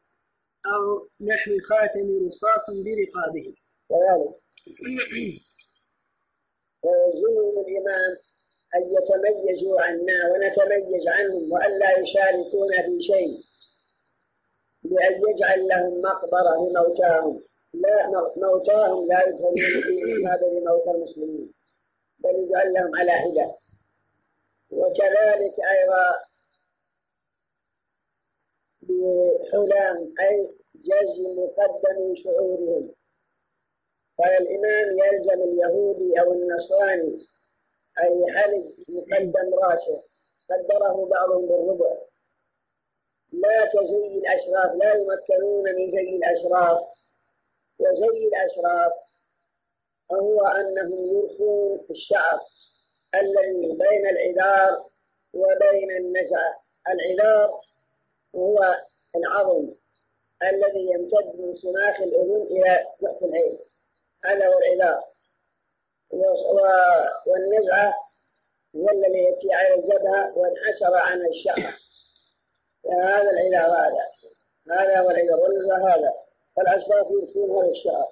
أو نحو خاتم رصاص برقابهم. ويلزمهم الإمام أن يتميزوا عنا ونتميز عنهم وألا يشاركونا في شيء. بأن يجعل لهم مقبرة لموتاهم. لا موتاهم لا يدخلون في مقابر موتى المسلمين. بل يجعل لهم على حدة وكذلك أيضا بحلام أي جزم مقدم شعورهم. فالإمام يلزم اليهودي أو النصراني أن يحلق مقدم راسه قدره بعضهم بالربع. لا كزي الأشراف لا يمكنون من زي الأشراف. وزي الأشراف هو أنهم يرخون الشعر الذي بين العذار وبين النزع. العذار هو العظم الذي يمتد من سماخ الأذن إلى جحف العين. هذا هو العذار والنزعة هو الذي يأتي على الجبهة وانحسر عن الشعر. هذا العذار هذا. هذا هو العذار والنزعة هذا. فالأشراف يرسون هذا الشعر.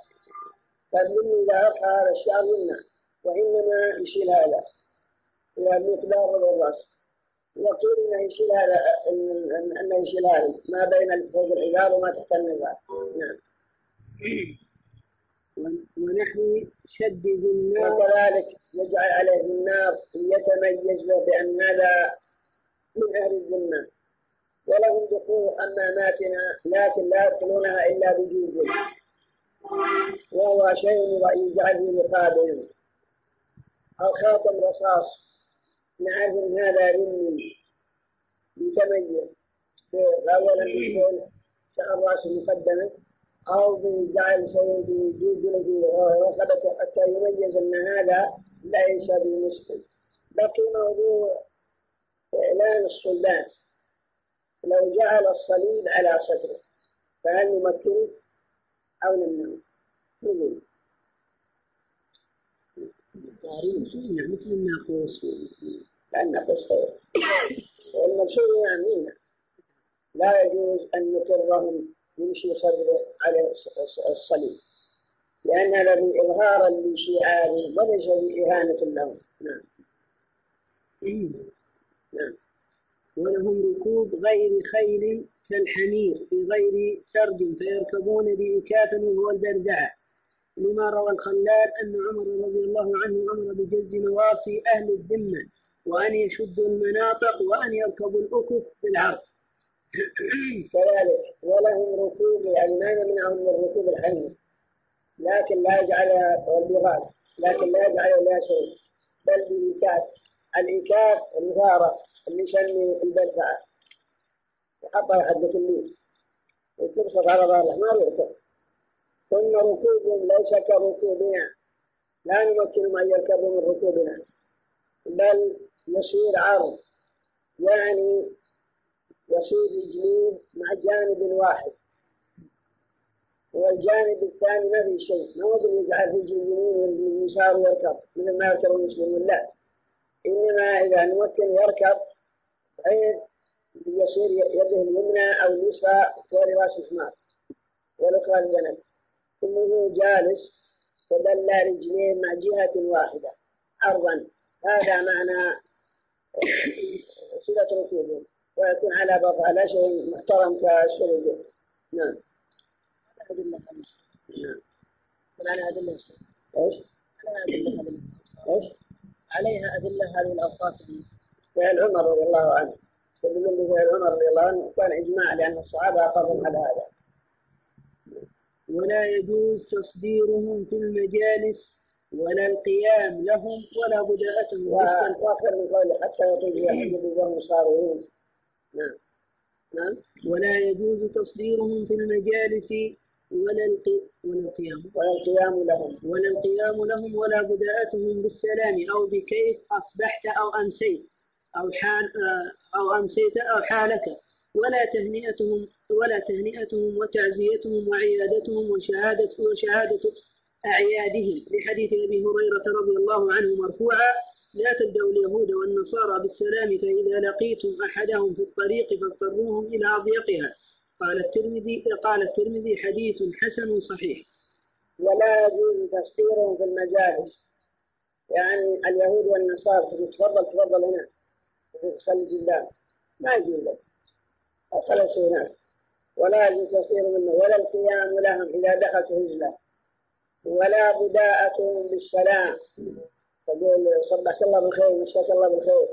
فالمن إذا أرخى هذا الشعر منا وإنما يشيل هذا. إلى المقدار والرأس. وقيل إنه يشيل هذا إنه يشيل هذا. ما بين فوق العذار وما تحت النزاع نعم. ونحن شدد النار. وكذلك يجعل عليه النار يتميز به بأن هذا من أهل الذمة ولهم دخول أماماتنا لكن لا يدخلونها إلا بجوز. وهو شيء يجعل في مقابل. أو خاتم رصاص. نعرف هذا رمي يتميز أولا يكون شعر راس مقدمه أو بجعل شيء بجوز رقبته حتى يميز أن هذا ليس بمسلم بقي موضوع إعلان الصلبان لو جعل الصليب على صدره فهل نمكنه أو نمنعه؟ نقول. مثل الناقوس لأن ناقوس خير والمقصود يعني لا يجوز أن نقرهم يمشي صدره على الصليب. لأن هذا إظهارا لشعاره وليس بإهانة لهم. نعم. نعم. ولهم ركوب غير خيل كالحمير في غير سرج فيركبون بإكاف وهو الدردعة لما روى الخلال أن عمر رضي الله عنه أمر بجز نواصي أهل الذمة وأن يشدوا المناطق وأن يركبوا الأكف بالعرض كذلك ولهم ركوب يعني ما يمنعهم من ركوب الحمير لكن لا يجعلها والبغال لكن لا يجعل لها شيء. بل بإيكاف الإيكاف الإثارة اللي يسمي البلفعة يحطها حبة الليل وتبسط على ظهره. ما يركب. ثم ركوبهم ليس كركوبنا. لا نمكن أن يركبوا من ركوبنا. بل يصير عرض. يعني يصير رجلين مع جانب واحد. والجانب الثاني ما في شيء. ما هو يجعل رجل اليمين واليسار يركب مثل ما يركب المسلمون لا. إنما إذا ممكن يركب بحيث يصير يده اليمنى أو اليسرى فوق رأس الحمار والأخرى الجنب. ثم هو جالس فدل رجليه مع جهة واحدة عرضا هذا معنى صلة ركوبه. ويكون على بطء على شيء محترم كالسجود نعم. أدلة نعم. على أدلة إيش؟ على أدلة هذه إيش؟ عليها أدلة هذه الأوصاف. فعل عمر رضي الله عنه. بفعل عمر رضي الله عنه كان إجماع لأن الصحابة أقروا على هذا. ولا يجوز تصديرهم في المجالس ولا القيام لهم ولا بداءتهم وآخر من قوله حتى يطيب يحدث وهم صارون نعم نعم ولا يجوز تصديرهم في المجالس ولا. ولا القيام. ولا القيام لهم. ولا القيام لهم ولا بداءتهم بالسلام أو بكيف أصبحت أو أمسيت أو حال أو أمسيت أو حالك. ولا تهنئتهم ولا تهنئتهم وتعزيتهم وعيادتهم وشهادة وشهادة أعيادهم. لحديث أبي هريرة رضي الله عنه مرفوعا لا تبدأوا اليهود والنصارى بالسلام فإذا لقيتم أحدهم في الطريق فاضطروهم إلى أضيقها. قال الترمذي قال الترمذي حديث حسن صحيح. ولا يجوز تسطيرهم في المجالس يعني اليهود والنصارى تفضل تفضل هنا. خلي جلال ما يجوز لك. خلص هناك ولا يجوز تسطير منه. ولا القيام لهم إذا دخلت هزلة ولا بداءتهم بالسلام. تقول صبحك الله بالخير مساك الله بالخير.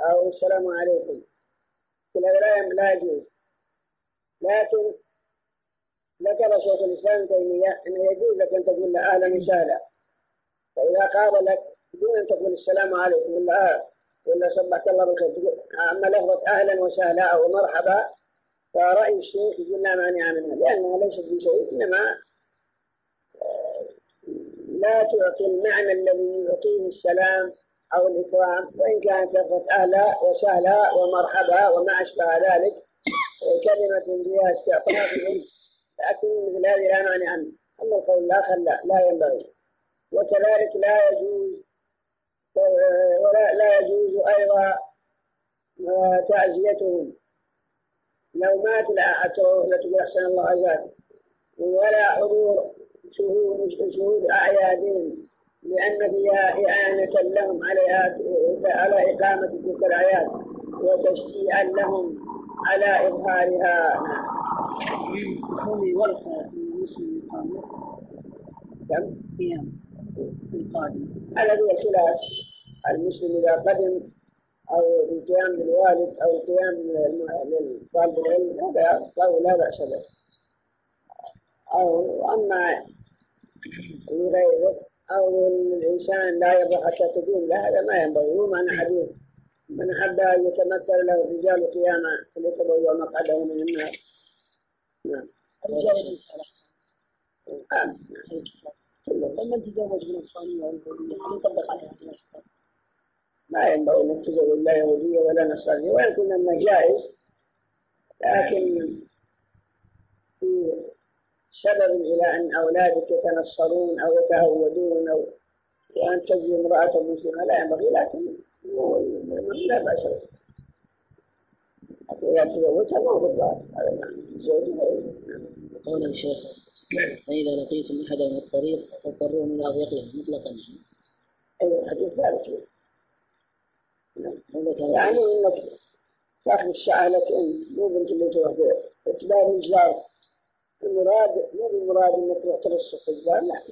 أو السلام عليكم. كل هذا لا يجوز. لكن ذكر شيخ الإسلام تيمية أنه يجوز لك أن تقول له أهلا وسهلا فإذا قابلك دون أن تقول السلام عليكم ولا آه ولا صبحك الله بالخير أما لفظة أهلا وسهلا أو مرحبا فرأي الشيخ يقول لا مانع منها لأنها ليست بشيء إنما لا تعطي المعنى الذي يعطيه السلام أو الإكرام وإن كانت لفظة أهلا وسهلا ومرحبا وما أشبه ذلك كلمة فيها استعطاف لكن مثل هذه لا معنى عنه. أما القول الآخر لا لا ينبغي. وكذلك لا يجوز ولا لا يجوز أيضا تعزيتهم لو مات لا تقول أحسن الله عزاك ولا حضور شهود شهود أعيادهم لأن فيها إعانة لهم عليها على إقامة تلك الأعياد وتشجيعا لهم على إظهارها. قومي ورثة المسلم القادم كم؟ قيام القادم. هو الخلاف. المسلم إذا قدم أو القيام بالوالد أو القيام لطالب العلم هذا قول لا بأس به. أو أما لغيره أو الإنسان لا يرضى حتى تقوم. له هذا ما ينبغي. هو معنى حديث. من أحب أن يتمثل له الرجال قياما فليتبوأ مقعده من النار. نعم. آه. لما تزوج واليهودية هل يطبق عليها؟ ما ينبغي أن تزوج لا يهودية ولا نصرانية وإن كنا جائز لكن في سبب إلى أن أولادك يتنصرون أو يتهودون أو وأن تجي امرأة مسلمة. لا ينبغي لكن لا بأس به. إذا تزوجها ما هو هذا زوجها قول الشيخ فإذا لقيتم أحدا من الطريق فاضطروهم إلى أضيقهم مطلقا. أي الحديث ذلك يعني إنك تأخذ الساعة لك انت مو بنت اللي تروح اتباع الجار المراد مو المراد إنك ترصف الجار لا.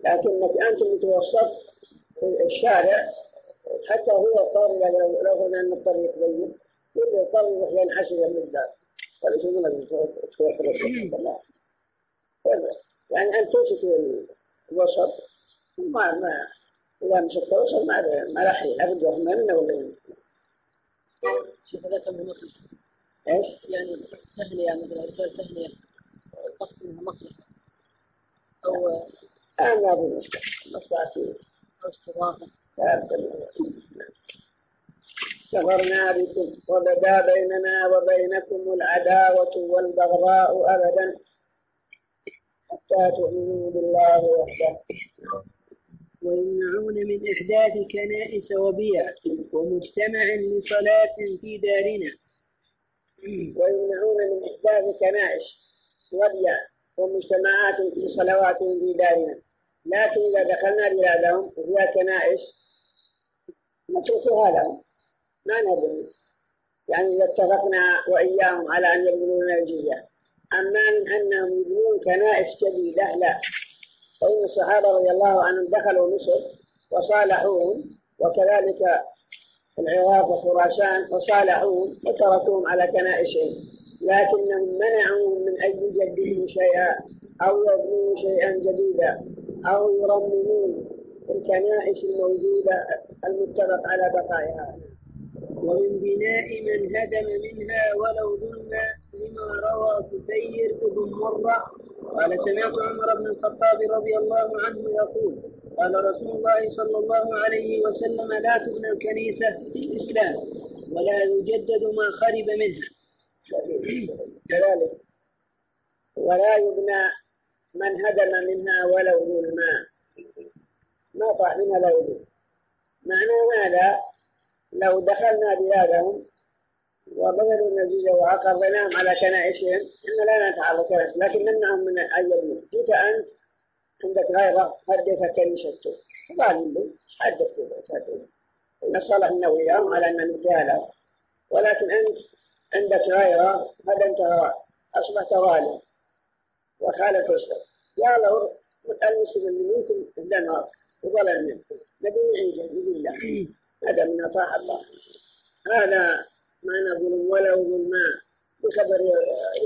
لكنك أنت توصف في الشارع حتى هو اضطر لو قلنا أن الطريق ضيق يبقى يضطر يروح ينحسر من الدار. ولا شو من ترصف لا يعني ان توصف الوسط ما ما إذا مش التوصل ما ما راح أبد وهم منه ولا شوف هذا كم مصلحة إيش؟ يعني تهنئة مثلا رسالة تهنئة قصد منها مصلحة. أو أنا ما في مشكلة. مصلحتي أو استضافة كفرنا بكم وبدا بيننا وبينكم العداوة والبغضاء أبدا. حتى تؤمنوا بالله وحده. ويمنعون من إحداث كنائس وبيع ومجتمع لصلاة في دارنا. ويمنعون من إحداث كنائس وبيع ومجتمعات في صلوات في دارنا. لكن إذا دخلنا بلادهم وفيها كنائس نتركها لهم ما ندري. يعني إذا اتفقنا وإياهم على أن يبذلون الجزية. أما من أنهم يبنون كنائس جديدة لا. فإن الصحابة رضي الله عنهم دخلوا مصر وصالحوهم وكذلك العراق وخراسان وصالحوهم وتركوهم على كنائسهم لكنهم منعوهم من أن يجددوا شيئا أو يبنوا شيئا جديدا أو يرممون الكنائس الموجودة المتفق على بقائها. ومن بناء من هدم منها ولو ظلم لما روى كثير بن مرة قال سمعت عمر بن الخطاب رضي الله عنه يقول قال رسول الله صلى الله عليه وسلم لا تبنى الكنيسة في الإسلام ولا يجدد ما خرب منها. كذلك. ولا يبنى من هدم منها ولو ظلما. ما طاح منها لو ظلم معنى ماذا؟ لو دخلنا بلادهم وبذلوا النتيجة وأقرناهم على كنائسهم إن لا نتعرض لكن نمنعهم من أن يبنوا. جئت أنت عندك غيره هديت كنيسته قال له حدث إن صالح وياهم على أن نتهالى ولكن أنت عندك غيره هدمتها أصبحت ظالم وخالف الشر يا له المسلم اللي منكم لنا وظلم منكم نبي نعيده بإذن الله هذا من أطاع الله هذا معنى ظلم ولا ظلما بخبر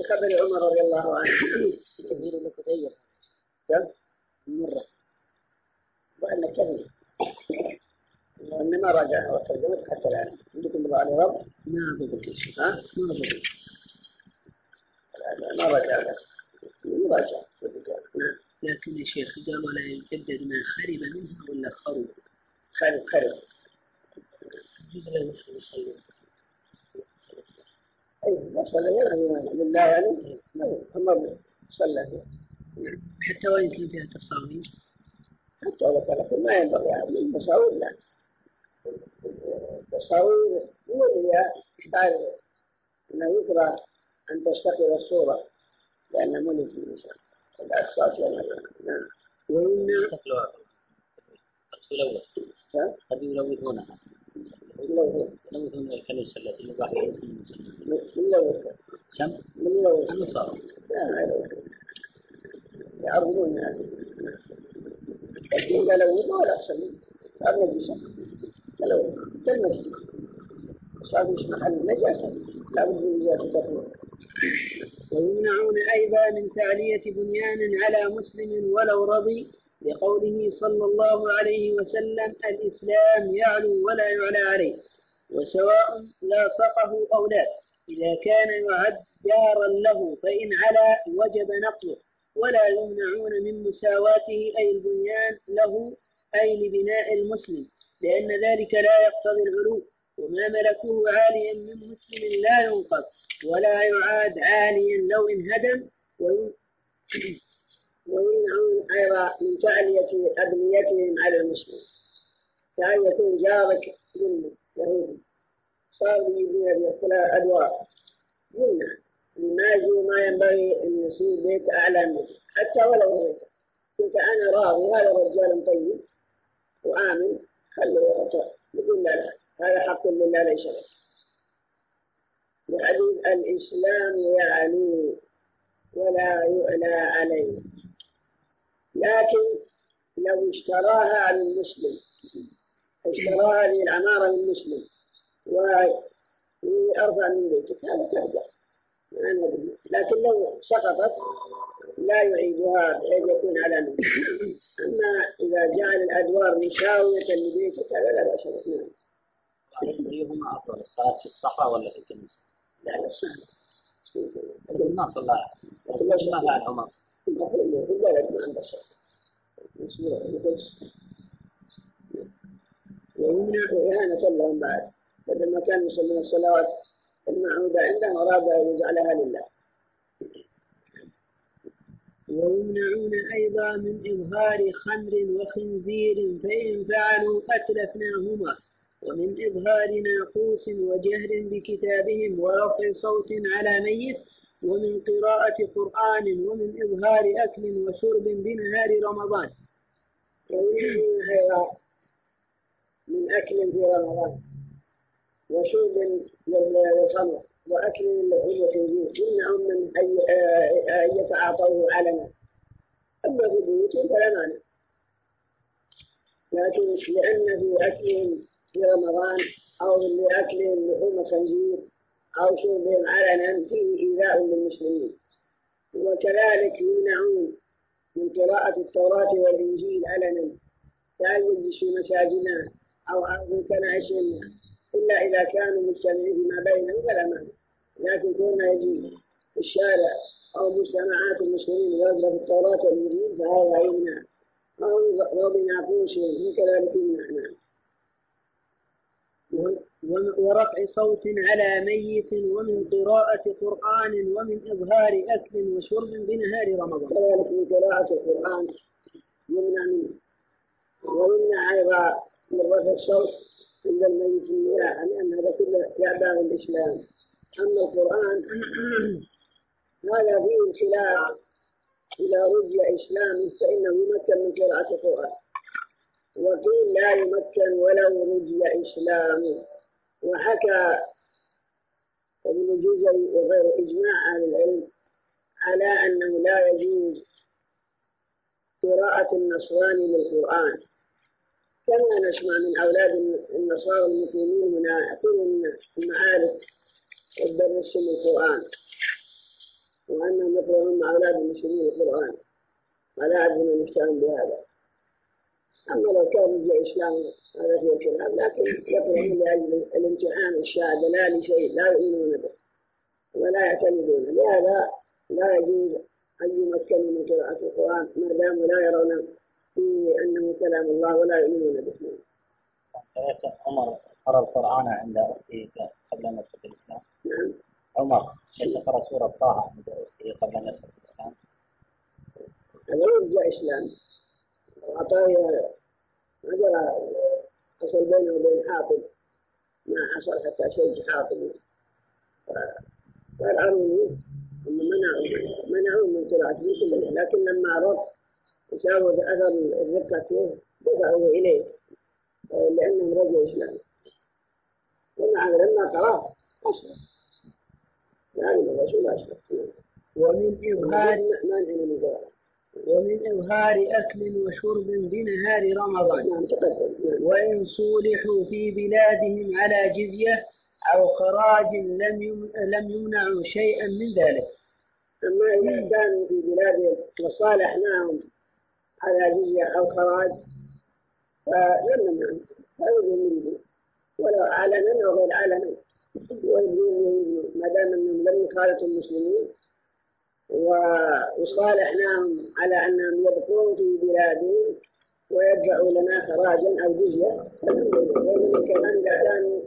بخبر عمر رضي الله عنه مرة. وأن كثير وإنما راجع وترجمت حتى الآن. عندكم بضاعة رب ما ضبط ها؟ ما ضبط ما راجع لك راجع. نعم لكن يا شيخ قال ولا يجدد ما خرب منها ولا خرب؟ خالد خالد يجوز له المسلم يصلي. أي صلى. يعني لله يعني. هم صلى. حتى وإن كان فيها تصاوير؟ حتى لو كان ما ينبغي يعني التصاوير لا. التصاوير هو اللي يحتاج أنه يكره أن تستقر الصورة لأن ملك الإنسان الأقساط نعم وإن؟ قد يلوثونها لو يلوثون الكنيسة التي يباح لها من لو كم؟ من لو النصارى. لا ما يلوثون يعرضون لكن إذا لوثوا ولا أحسن هذا نجسة لو كالمسجد صار مش محل نجاسة. لا بد من نجاسة ويمنعون أيضا من تعلية بنيان على مسلم ولو رضي لقوله صلى الله عليه وسلم الإسلام يعلو ولا يعلى عليه. وسواء لاصقه أو لا. إذا كان يعد جارا له فإن علا وجب نقله. ولا يمنعون من مساواته أي البنيان له أي لبناء المسلم لأن ذلك لا يقتضي العلو وما ملكوه عاليا من مسلم لا ينقض ولا يعاد عاليا لو انهدم ويم- ويمنعون أيضا من تعلية أبنيتهم على المسلم. كأن يكون جارك ظلم يهودي؟ صار يبني بيدخلها أدوار. يمنع. يجوز ما ينبغي أن يصير بيت أعلى منه. حتى ولو بيته قلت أنا راضي. هذا رجال طيب وآمن. خلوا يغطى يقول لا لا. هذا حق لله ليس لك لحديث الإسلام يعلو ولا يعلى عليه. لكن لو اشتراها عن المسلم اشتراها للعمارة للمسلم وأرفع من بيتك هذا ترجع. لكن لو سقطت لا يعيدها بحيث يكون على أما إذا جعل الأدوار مشاوية لبيتك هذا لا بأس به. نعم. أيهما أفضل الصلاة في الصحراء ولا في الكنيسة؟ لا لا لكن ما صلى ما فعل عمر في البلد ما عنده ويمنع إهانة لهم بعد. بدل ما كانوا يصلون الصلوات المعهودة عندهم أراد أن يجعلها لله ويمنع ويمنعون أيضا من إظهار خمر وخنزير فإن فعلوا أتلفناهما. ومن إظهار ناقوس وجهر بكتابهم ورفع صوت على ميت. ومن قراءة قرآن ومن إظهار أكل وشرب بنهار رمضان. من أكل في رمضان. وشرب للخمر وأكل اللحوم والخنزير يمنعهم من أن يتعاطوه علنا. أما في بيوتهم فلا مانع. لكن لأن في أكلهم في رمضان أو لأكلهم لحوم خنزير أو شربهم علنا فيه إيذاء للمسلمين. وكذلك يمنعون من قراءة التوراة والإنجيل علنا. كأن يجلسوا مساجدنا أو من كنائسنا. إلا إذا كانوا مجتمعين فيما بينهم فلا مانع. لكن كون يجي في الشارع أو مجتمعات المسلمين ويضرب التوراة والإنجيل فهذا يمنع أو بناقوسهم كذلك يمنع. نعم. ورفع صوت على ميت ومن قراءة قرآن ومن إظهار أكل وشرب بنهار رمضان. كذلك من قراءة القرآن يمنع منه. ويمنع أيضا من رفع الصوت عند الميت النياحة لأن هذا كله يعبان الإسلام. أما القرآن هذا فيه خلاف إذا رجع إسلامه فإنه يمكن من قراءة القرآن. وقيل لا يمكن ولو رجع إسلامه وحكى ابن الجزري وغير إجماع أهل العلم على أنه لا يجوز قراءة النصراني للقرآن. كما نسمع من أولاد النصارى المسلمين هنا يعطون المعارف الدرس القرآن وأنهم يقرؤون مع أولاد المسلمين القرآن. ولا أعرف مفتهم بهذا. أما لو كان رجع إسلام هذا فيه كلام لكن يقرؤون لأجل الامتحان الشهادة لا لشيء لا يؤمنون به ولا يعتمدون. لهذا لا يجوز أن يمكنوا من قراءة القرآن ما داموا لا يرون أنه كلام الله ولا يؤمنون به عمر قرأ القرآن عند أخته قبل أن يدخل الإسلام. نعم. عمر ليس قرأ سورة طه عند أخته قبل أن يدخل الإسلام؟ هذا يرجع إسلام. ما جرى حصل بينه وبين حاطب. ما حصل حتى شج حاطب. فالأروني هم منعوا منعوا من قراءته كلها. لكن لما رد وساووا أثر الرقة دفعوا إليه لأنهم رجعوا إسلام ومع لما قرأ أشرف. يعني الرسول أشرف. ومن إظهار ما من قراءة ومن إظهار أكل وشرب بنهار رمضان. نعم نعم. وإن صولحوا في بلادهم على جزية أو خراج لم لم يمنعوا شيئا من ذلك. أما إذا كانوا في بلادهم وصالحناهم على جزية أو خراج فلم نمنعهم فيرجو منه. ولو علنا أو غير علنا ما دام أنهم لم يخالطوا المسلمين وصالحناهم على أنهم يبقون في بلادهم ويدفعوا لنا خراجا أو جزية. كمان إذا كانوا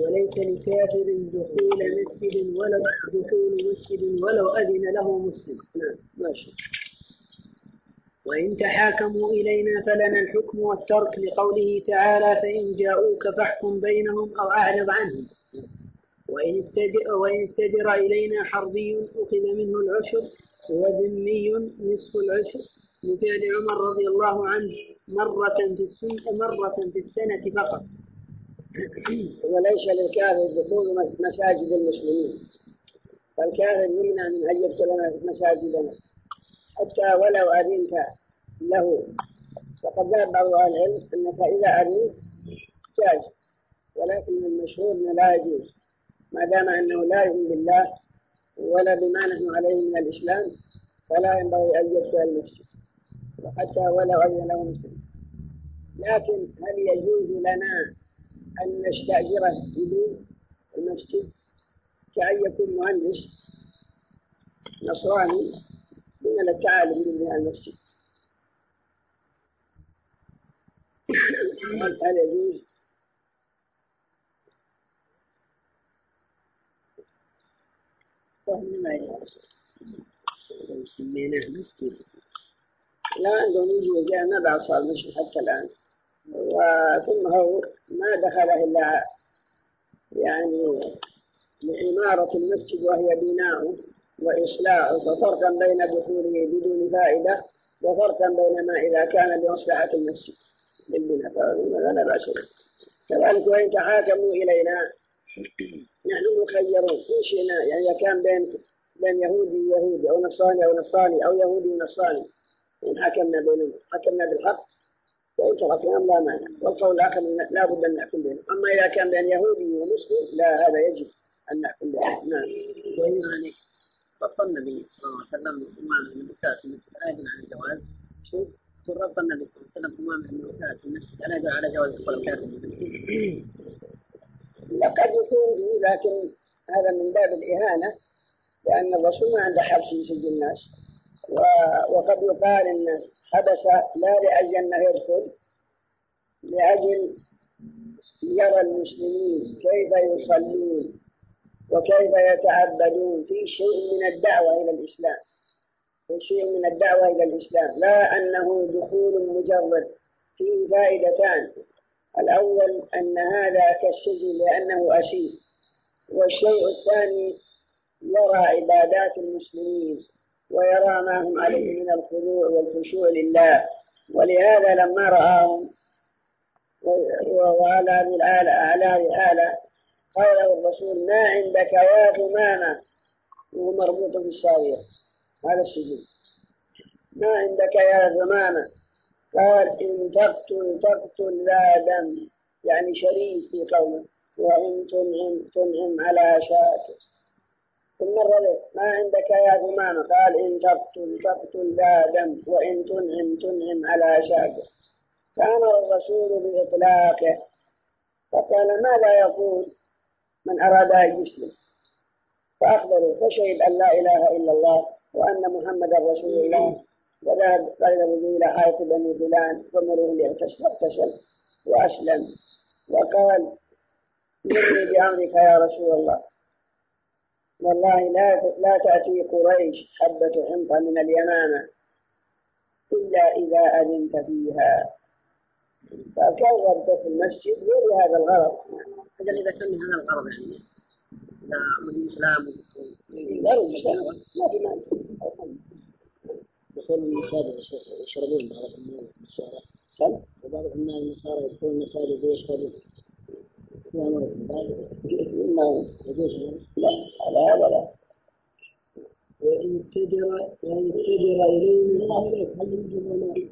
وليس لكافر دخول مسجد ولو دخول مسجد ولو أذن له مسلم. نعم ماشي وإن تحاكموا إلينا فلنا الحكم والترك لقوله تعالى فإن جاءوك فاحكم بينهم أو أعرض عنهم. وإن استجر, وإن استجر إلينا حربي أخذ منه العشر وذمي نصف العشر. لفعل عمر رضي الله عنه مرة في السنة مرة في السنة فقط. وليس للكافر دخول مساجد المسلمين فالكافر يمنع من أن يدخل مساجدنا. حتى ولو أذنت له. وقد ذهب بعض أهل العلم أنك إذا أذنت جاز ولكن المشهور أنه لا يجوز ما دام أنه لا يؤمن بالله ولا بما نحن عليه من الإسلام فلا ينبغي أن يدخل المسجد. وحتى ولو أذن له مسلم. لكن هل يجوز لنا أن نستأجره بدون المسجد كأن يكون مهندس نصراني؟ من التعالي من المسجد. هل يجوز مسجد لا عندهم يجي ما بعد صار مسجد حتى الآن. وثم هو ما دخله إلا يعني لعمارة المسجد وهي بناؤه وإصلاحه ففرقا بين دخوله بدون فائدة وفرقا بين ما إذا كان لمصلحة المسجد. بالبناء فهذا لا بأس كذلك وإن تحاكموا إلينا نحن مخيرون. إن شئنا يعني كان بين بين يهودي ويهودي أو نصراني أو نصراني أو يهودي ونصراني إن حكمنا بينهم حكمنا بالحق وإن تركناهم لا مانع. والقول الآخر لا بد أن نحكم بينهم. أما إذا كان بين يهودي ومسلم لا هذا يجب أن نحكم بينهم. نعم. وإن ربط النبي صلى الله عليه وسلم أمام المكات المسجد أيضا عن الجواز شوف ربط النبي صلى الله عليه وسلم أمام المكات المسجد. ألا على جواز دخول الكافر لقد يكون لكن هذا من باب الإهانة لأن الرسول ما عنده حبس يسجل الناس. وقد يقال إن حبس لا لأجل أنه يدخل لأجل يرى المسلمين كيف يصلون وكيف يتعبدون في شيء من الدعوة إلى الإسلام. في شيء من الدعوة إلى الإسلام لا أنه دخول مجرد فيه فائدتان. الأول أن هذا كالسجن لأنه أسير والشيء الثاني يرى عبادات المسلمين ويرى ما هم عليه من الخضوع والخشوع لله. ولهذا لما رآهم وعلى الآلة على هذه الآلة قال الرسول ما عندك يا ثمامة وهو مربوط بالساوية هذا السجن ما عندك يا ثمامة قال إن تقتل تقتل لا دم. يعني شريك في قومه وإن تنعم تنعم على شاكر. ثم الربع. ما عندك يا ثمامة قال إن تقتل تقتل لا دم. وإن تنعم تنعم على شاكر. فأمر الرسول بإطلاقه. فقال ماذا يقول؟ من أراد أن يسلم. فأخبروا فشهد أن لا إله إلا الله. وأن محمدا رسول الله. وذهب قال إلى حائط بني فلان فمروه لاغتسل وأسلم. وقال مني بأمرك يا رسول الله. والله لا لا تأتي قريش حبة حنطة من اليمامة إلا إذا أذنت فيها. فكررت في المسجد غير هذا الغرض. أجل إذا كان هذا الغرض يعني. الإسلام لا ما في دخول المساجد يشربون بعض النسارى كم؟ وبعض النسارى يدخلون المساجد ويشربون ما يجوز لا لا وإن اتجر وإن اتجر إلينا هل يجب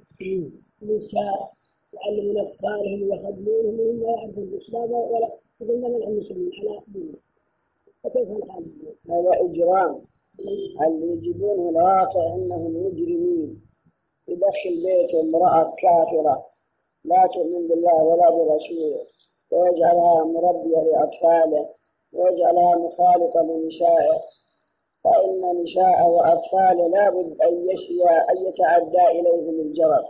النساء يعلمون أطفالهم ويخدمونهم وهم لا يعرفون الإسلام ولا يقولون من المسلمين على دينهم فكيف الحال؟ هذا إجرام؟ اللي يجدونه الواقع أنهم مجرمين؟ يدخل بيته امرأة كافرة لا تؤمن بالله ولا برسوله ويجعلها مربية لأطفاله ويجعلها مخالطة لنسائه. فإن نساء وأطفاله لابد أن يسري أن يتعدى إليهم الجرر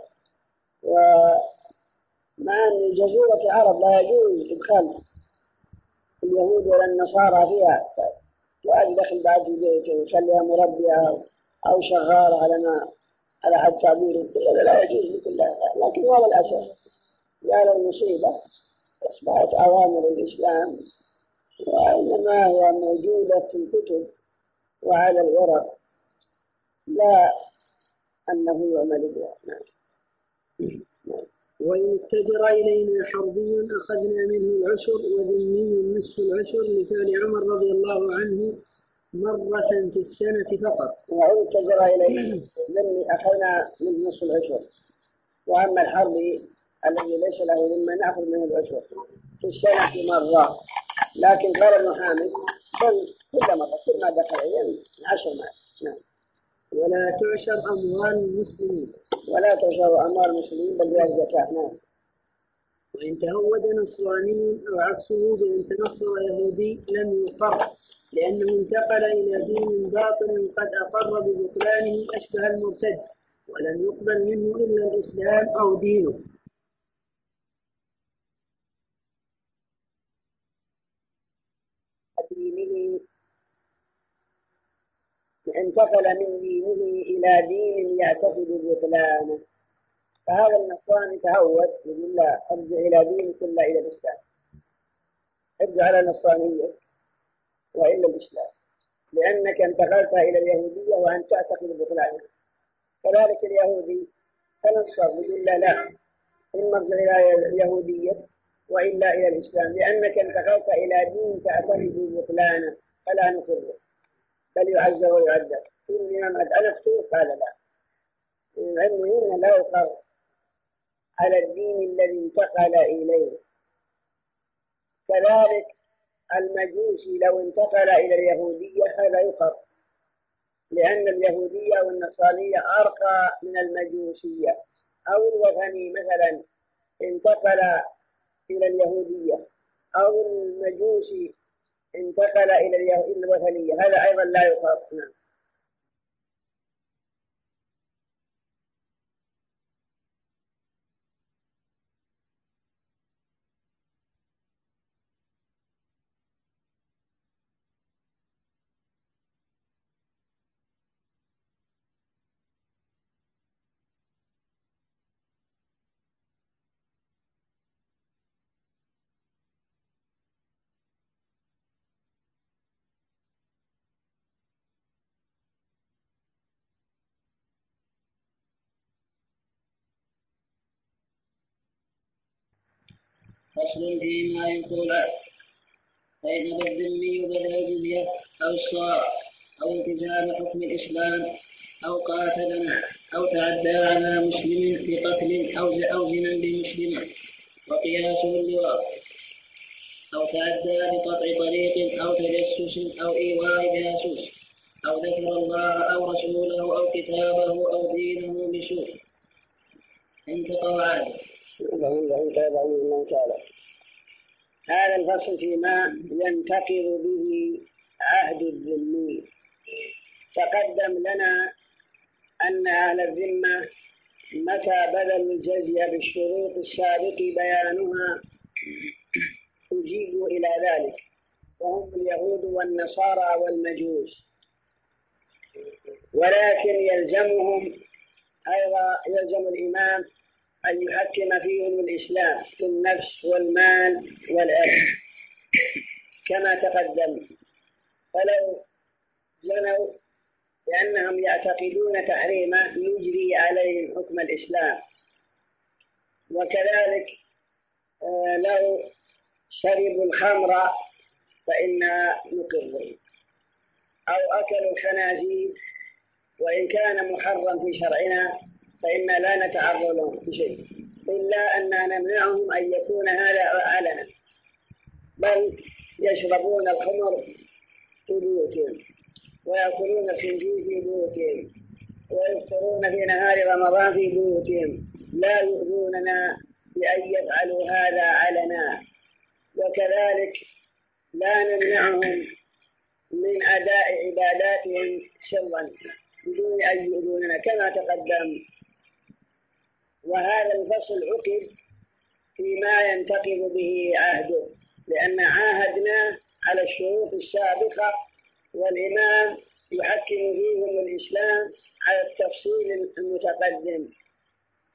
ومع أن جزيرة العرب لا يجوز إدخال اليهود ولا النصارى فيها. لا يدخل بعد في بيته ويخليها مربية أو شغالة على ما على حد تعبير هذا لا يجوز لكل لكن هو الأسف يا المصيبة. أصبحت أوامر الإسلام. وإنما هي موجودة في الكتب وعلى الورق. لا أنه يعمل بها. نعم. وإن اتجر إلينا حربي أخذنا منه العشر وذمي نصف العشر لفعل عمر رضي الله عنه مرة في السنة فقط. وإن اتجر إلينا ذمي أخذنا من نصف العشر وأما الحربي الذي ليس له ذمة نأخذ منه العشر في السنة مرة. لكن قال ابن حامد بل كل مرة كل ما دخل أيام عشر مال نعم. ولا تعشر أموال المسلمين. ولا تعشر أموال المسلمين بل بها الزكاة. نعم. وإن تهود نصراني أو عكسه بأن تنصر يهودي لم يقر لأنه انتقل إلى دين باطل قد أقر ببطلانه أشبه المرتد ولم يقبل منه إلا الإسلام أو دينه. انتقل من دينه إلى دين يعتقد بطلانه. فهذا النصراني تهود يقول لا أرجع إلى دينك إلا إلى الإسلام. ارجع على النصرانية وإلا الإسلام. لأنك انتقلت إلى اليهودية وأنت تعتقد بطلانها كذلك اليهودي تنصر يقول لا. لا إما ارجع إلى اليهودية وإلا إلى الإسلام. لأنك انتقلت إلى دين تعتقد بطلانه. فلا نقره بل يعز ويعذب الإمام أنفته قال لا. المهم لا يقر على الدين الذي انتقل إليه. كذلك المجوسي لو انتقل إلى اليهودية هذا يقر لأن اليهودية والنصرانية أرقى من المجوسية. أو الوثني مثلا انتقل إلى اليهودية أو المجوسي انتقل إلى الوثنية هذا أيضا لا يقر. نعم. فصل فيما ينقل فإن الذمي بدل الجزية أو الصاع أو التزام حكم الإسلام أو قاتلنا أو تعدى على مسلم في قتل أو أو زنا بمسلم وقياسه اللواء أو تعدى بقطع طريق أو تجسس أو إيواء جاسوس أو ذكر الله أو رسوله أو كتابه أو دينه بسوء. انتقى عاده هذا الفصل فيما ينتقض به عهد الذمي. تقدم لنا أن أهل الذمة متى بذلوا الجزية بالشروط السابق بيانها أجيبوا إلى ذلك. وهم اليهود والنصارى والمجوس. ولكن يلزمهم أيضا يلزم الإمام أن يحكم فيهم الإسلام في النفس والمال والأهل كما تقدم. فلو جنوا لأنهم يعتقدون تحريمه يجري عليهم حكم الإسلام. وكذلك آه، لو شربوا الخمر فإنا نقر أو أكلوا الخنازير وإن كان محرم في شرعنا فإنا لا نتعرض لهم بشيء إلا أن نمنعهم أن يكون هذا علنا بل يشربون الخمر في بيوتهم ويأكلون الخنزير في بيوتهم ويفطرون في نهار رمضان في بيوتهم. لا يؤذوننا بأن يفعلوا هذا علنا وكذلك لا نمنعهم من أداء عباداتهم سرا بدون أن يؤذوننا كما تقدم. وهذا الفصل عقد فيما ينتقض به عهده لأن عاهدنا على الشروط السابقة والإمام يحكم فيهم الإسلام على التفصيل المتقدم.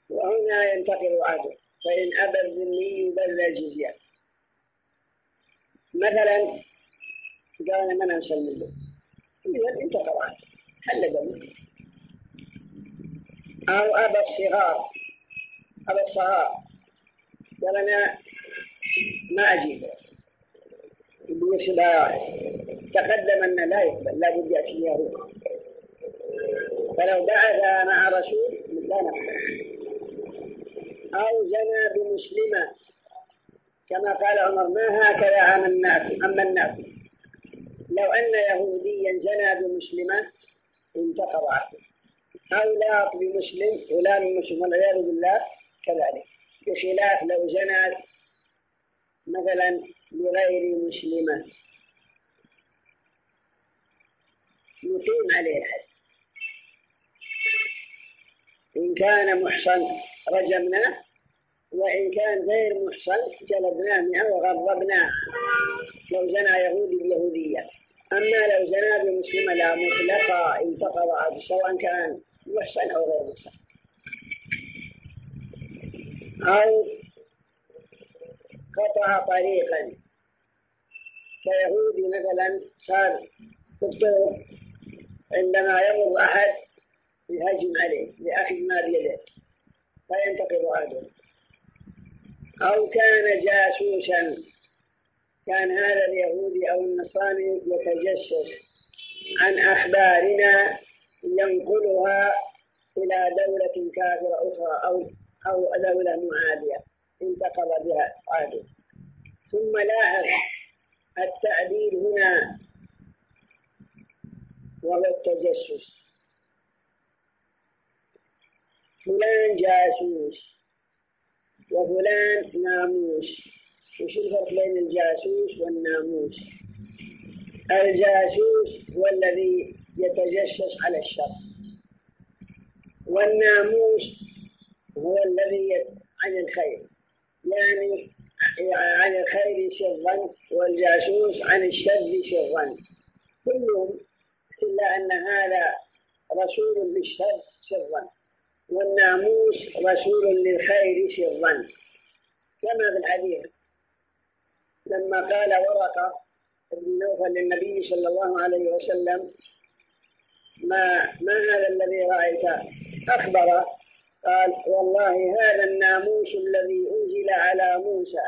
وهنا ينتقض عهده فإن أبى الذمي بل الجزية مثلا قال من أنسلم له إذا انتقض عهده ذلك أو أبى الصغار. أبى الصغار قال أنا ما أجيب. يقول تقدم أن لا يقبل لا بد يأتي اليهود فلو بعث مع رسول لا نقبل. أو زنى بمسلمة كما قال عمر ما هكذا عم الناس أما الناس. لو أن يهوديا زنى بمسلمة انتقض عقله. أو لا بمسلم فلان مسلم والعياذ بالله. كذلك. بخلاف لو زنى مثلا بغير مسلمة. يقيم عليه الحد إن كان محصن رجمناه وإن كان غير محصن جلدناه معه وغضبناه. لو زنى يهودي بيهودية. أما لو زنا بمسلمة لا مطلقة انتقض سواء كان محسن أو غير محسن أو قطع طريقا. كيهودي مثلا صار الطرق عندما يمر أحد يهجم عليه لأخذ ما بيده فينتقض عهده أو كان جاسوسا كان هذا اليهودي أو النصراني يتجسس عن أخبارنا ينقلها إلى دولة كافرة أخرى أو أو دولة معادية انتقض بها عهده ثم لاحظ التعبير هنا وهو التجسس. فلان جاسوس وفلان ناموس. وش الفرق بين الجاسوس والناموس؟ الجاسوس هو الذي يتجسس على الشر والناموس هو الذي عن الخير. يعني عن الخير شرا والجاسوس عن الشر شرا. كلهم إلا أن هذا رسول للشر شرا والناموس رسول للخير سرا كما في الحديث لما قال ورقة بن نوفل للنبي صلى الله عليه وسلم ما ما هذا الذي رأيت؟ أخبر قال والله هذا الناموس الذي أنزل على موسى.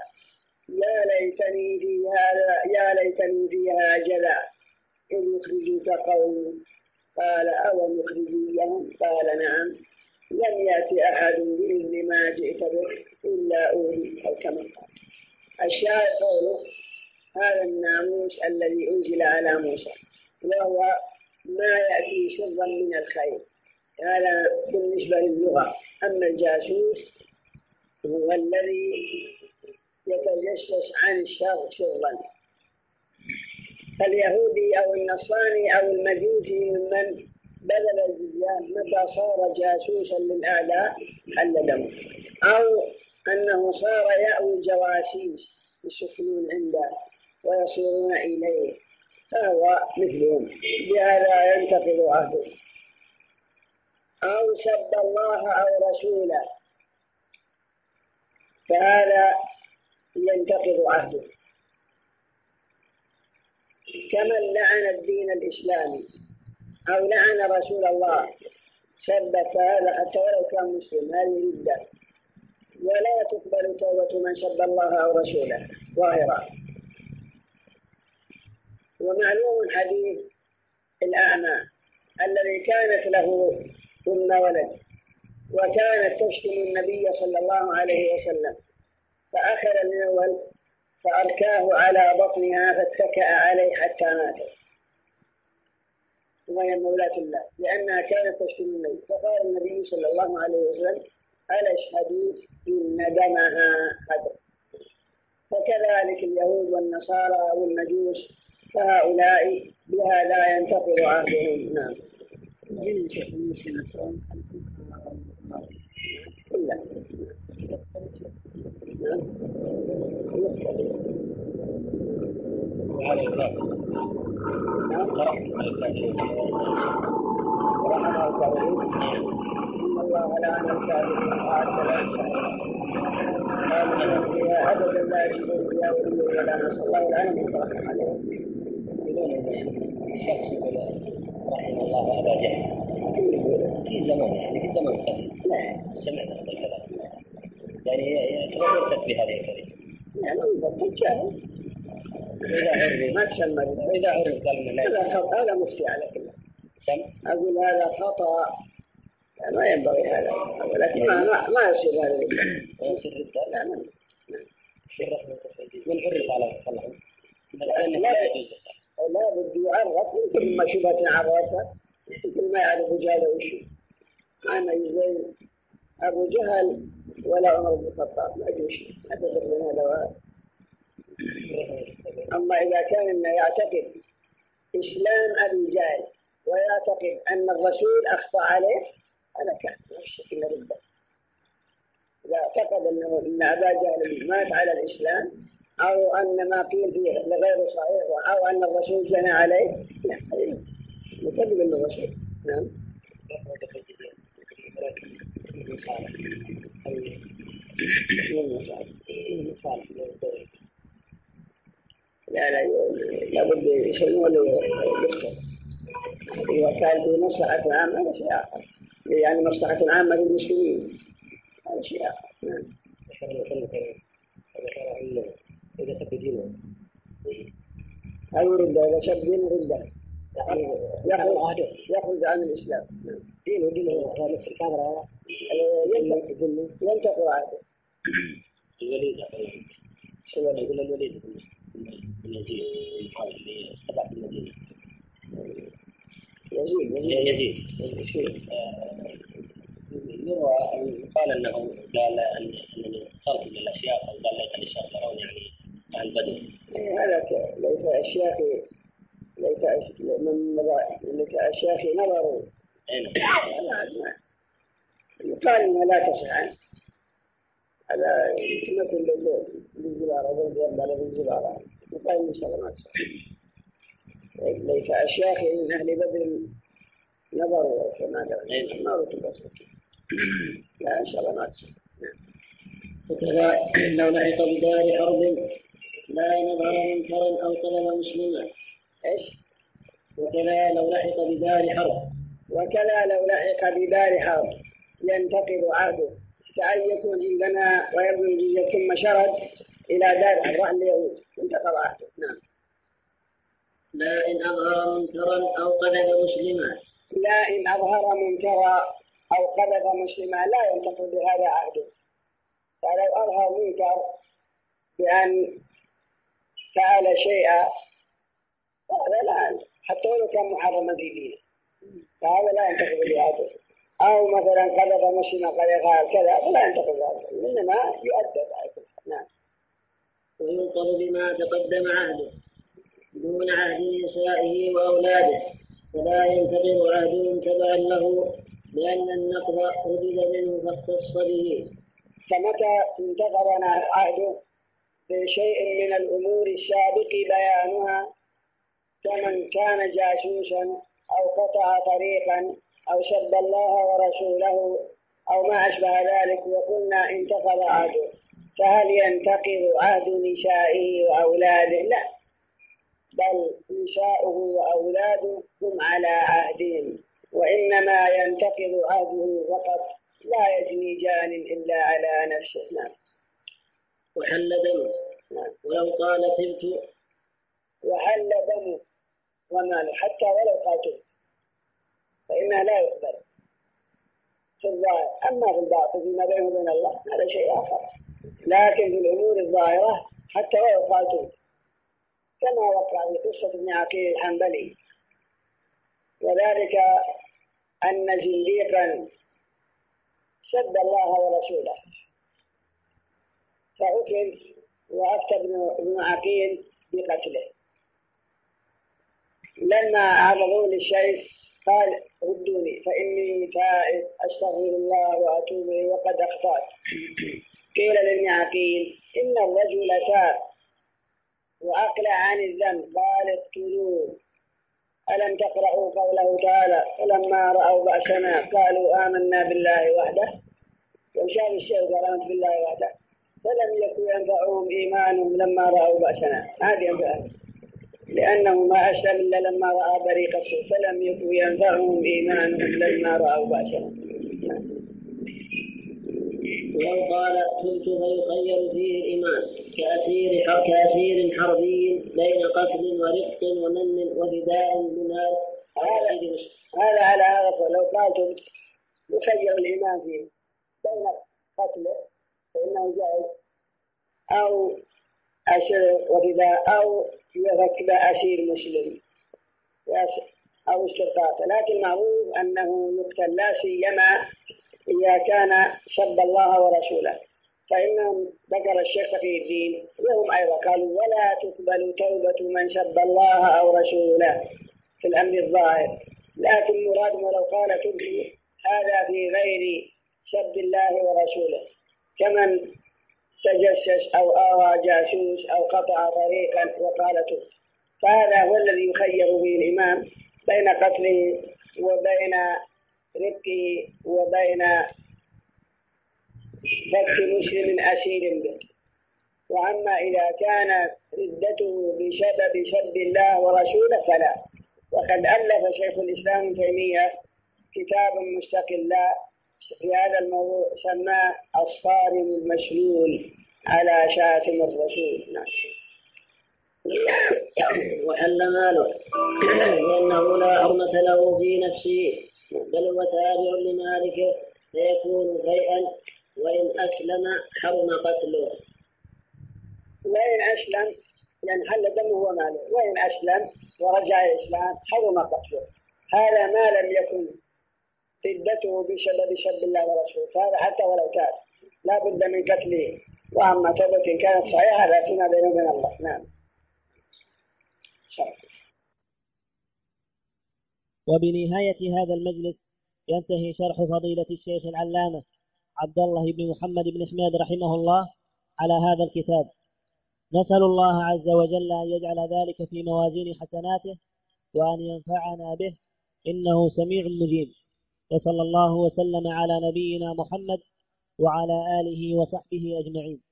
يا ليتني في هذا يا ليتني فيها جذع إن يخرجوك قوم. قال أو يخرجونهم قال نعم. لم يأتي أحد بإذن ما جئت به إلا أوهي أو كما قال الشاهد قوله هذا الناموس الذي أنزل على موسى وهو ما يأتي شرا من الخير. هذا بالنسبة للغة أما الجاسوس هو الذي يتجسس عن الشر شرا اليهودي أو النصراني أو المجوسي ممن بذل الجزية متى صار جاسوسا للأعداء حل دمه. أو أنه صار يأوي الجواسيس يسكنون عنده ويصيرون إليه. فهو مثلهم. بهذا ينتقض عهده أو سب الله أو رسوله. فهذا ينتقض عهده. كمن لعن الدين الإسلامي أو لعن رسول الله سب هذا حتى ولو كان مسلم هذه ردة ولا تقبل توبة من سب الله أو رسوله ظاهرا ومعلوم حديث الأعمى الذي كانت له ثم ولد. وكانت تشتم النبي صلى الله عليه وسلم. فأخذ الأول فأركاه على بطنها فاتكأ عليه حتى مات. وهي مولاة الله لأنها كانت تشتم النبي. فقال النبي صلى الله عليه وسلم ألا اشهدوا إن دمها قدر؟ فكذلك اليهود والنصارى والمجوس فهؤلاء بها لا ينتقل عهدهم. نعم. لا إن الله لعن الكافرين وأعد قالوا فيها أبدا لا فيها ولي ولا نصر الله لعنهم وترحم عليهم الشخص يقول رحم الله أبا جهل في زمان يعني في زمان قديم سمعت هذا الكلام يعني يتردد بهذه الكلمة يعني يبطل جاهل إذا عرف ما تسمى إذا عرف قال من هذا خطأ هذا مفتي على كله أقول هذا خطأ ما ينبغي هذا لكن ما ما, يصير هذا ويصير ردة لا ما من عرف على الله لا. لا بد يعرف يمكن ما شبهة عرفها يمكن ما يعرف جهل وش أنا زي أبو جهل ولا عمر بن الخطاب ما يجوش حتى بين هذا وهذا أما إذا كان إنه يعتقد إسلام أبي جهل ويعتقد أن الرسول أخطأ عليه أنا كان إلا ردة إذا اعتقد أنه إن أبا جهل مات على الإسلام أو أن ما قيل فيه لغير صحيح أو أن الرسول جنى عليه. لا يكذب الرسول نعم. لا لا لابد يسلمون يكتب إذا كان في مصلحة عامة هذا شيء آخر. يعني مصلحة عامة للمسلمين. هذا شيء آخر. نعم. إذا سب دينه أو ردة إذا سب دينه ردة يخرج يخرج عن الإسلام. دينه دينه نفس الكاميرا. ينتقل عهده الوليد شو يقول الوليد يزيد تبع المدينة يزيد. يزيد. يروى قال أنه قال انني صرت من الأشياء أو قال ليت الاشياء ترون يعني عن بدر هذا ليس اشياء ليس من ليس اشياء في نظر يقال انها لا تصح. هذا مثل بالزبارة ضرب على بالزبارة. يقال ان شاء الله ما تصح. ليس اشياخ من أهل بدر نظروا كما قال. ما رتب لا ان شاء الله ما تصح. وكذا لو لحق بدار حرب لا نظر منكرا أو طلب مسلما. إيش؟ وكذا لو لحق بدار حرب. وكذا لو لحق بدار حرب. ينتقض عهده كأن يكون عندنا ويبني الجزية ثم شرد إلى دار راح اليهود. انتقض عهده نعم. لا إن أظهر منكرا أو قذف مسلما. لا إن أظهر منكرا أو قذف مسلما لا ينتقض بهذا عهده فلو أظهر منكر بأن فعل شيئا هذا لا حتى ولو كان محرما في دينه. فهذا لا ينتقض بعهده أو مثلا قذف مسلما قد قال كذا فلا ينتقض بعهده إنما يؤدب نعم. وينقض بما تقدم عهده دون عهد نسائه وأولاده. فلا ينتقض عهدهم تبعا له لأن النقض ردد منه فاختص به فمتى انتقض عهده؟ بشيء من الأمور السابق بيانها كمن كان جاسوسا أو قطع طريقا أو سب الله ورسوله أو ما أشبه ذلك وقلنا انتقض عهده. فهل ينتقض عهد نسائه وأولاده؟ لا. بل نساؤه وأولاده هم على عهدهم وإنما ينتقض عهده فقط. لا يجني جان إلا على نفسه. نعم. وحل دمه ولو قال تبت. وحل دمه وماله حتى ولو قاتل فإنه لا يقبل. في الظاهر. أما في الباطن فيما بينه وبين الله هذا شيء آخر. لكن في الأمور الظاهرة حتى ولو قاتل كما وقع في قصة ابن عقيل الحنبلي. وذلك أن زنديقا سب الله ورسوله. فحكم وأفتى ابن عقيل بقتله. لما عرضوا للشيخ قال ردوني فإني تائب أستغفر الله وأتوب وقد أخطأت. قيل لابن عقيل إن الرجل تاب وأقلع عن الذنب. قال اقتلوه. ألم تقرأوا قوله تعالى فلما رأوا بأسنا قالوا آمنا بالله وحده. وشاف الشيخ قال آمنت بالله وحده. فلم يكن ينفعهم إيمانهم لما رأوا بأسنا. هذه ينفعهم. لأنه ما أسلم إلا لما رأى طريق السوء. فلم يكن ينفعهم إيمانهم لما رأوا بأسنا. ولو قال كنت فيخير فيه الإيمان كأسير كأسير حربي بين قتل ورفق ومن وفداء بمال هذا هذا على هذا. لو قال كنت يخير الإيمان فيه بين قتل فإنه جائز. أو أسير وفداء أو يركب أسير مسلم. أو استرقاق. لكن معروف أنه يقتل لا سيما إذا كان سب الله ورسوله. فإنهم ذكر الشيخ في الدين. وهم أيضا قالوا ولا تقبل توبة من سب الله أو رسوله في الأمر الظاهر. لكن مراد ولو قال تبكي هذا في غير سب الله ورسوله. كمن تجسس أو آوى جاسوس أو قطع طريقا وقال تب فهذا هو الذي يخير به الإمام بين قتله وبين رقه وبين فك مسلم أسير به. وأما إذا كان ردته بسبب سب الله ورسوله فلا. وقد ألف شيخ الإسلام ابن تيمية كتابا مستقلا في هذا الموضوع سماه الصارم المسلول على شاتم الرسول. نعم. وحل ماله. لأنه لا حرمة له في نفسه. بل هو تابع لمالكه فيكون شيئا وإن أسلم حرم قتله. وإن أسلم ينحل دمه وماله وإن أسلم ورجع الإسلام حرم قتله. هذا ما لم يكن ردته بسبب سب الله ورسوله. فهذا حتى ولو كان. لا بد من قتله. وأما توبة كانت صحيحة فيما بينه وبين الله. نعم. وبنهاية هذا المجلس ينتهي شرح فضيلة الشيخ العلامة عبد الله بن محمد بن حماد رحمه الله على هذا الكتاب. نسأل الله عز وجل أن يجعل ذلك في موازين حسناته وأن ينفعنا به. إنه سميع مجيب. وصلى الله وسلم على نبينا محمد وعلى آله وصحبه أجمعين.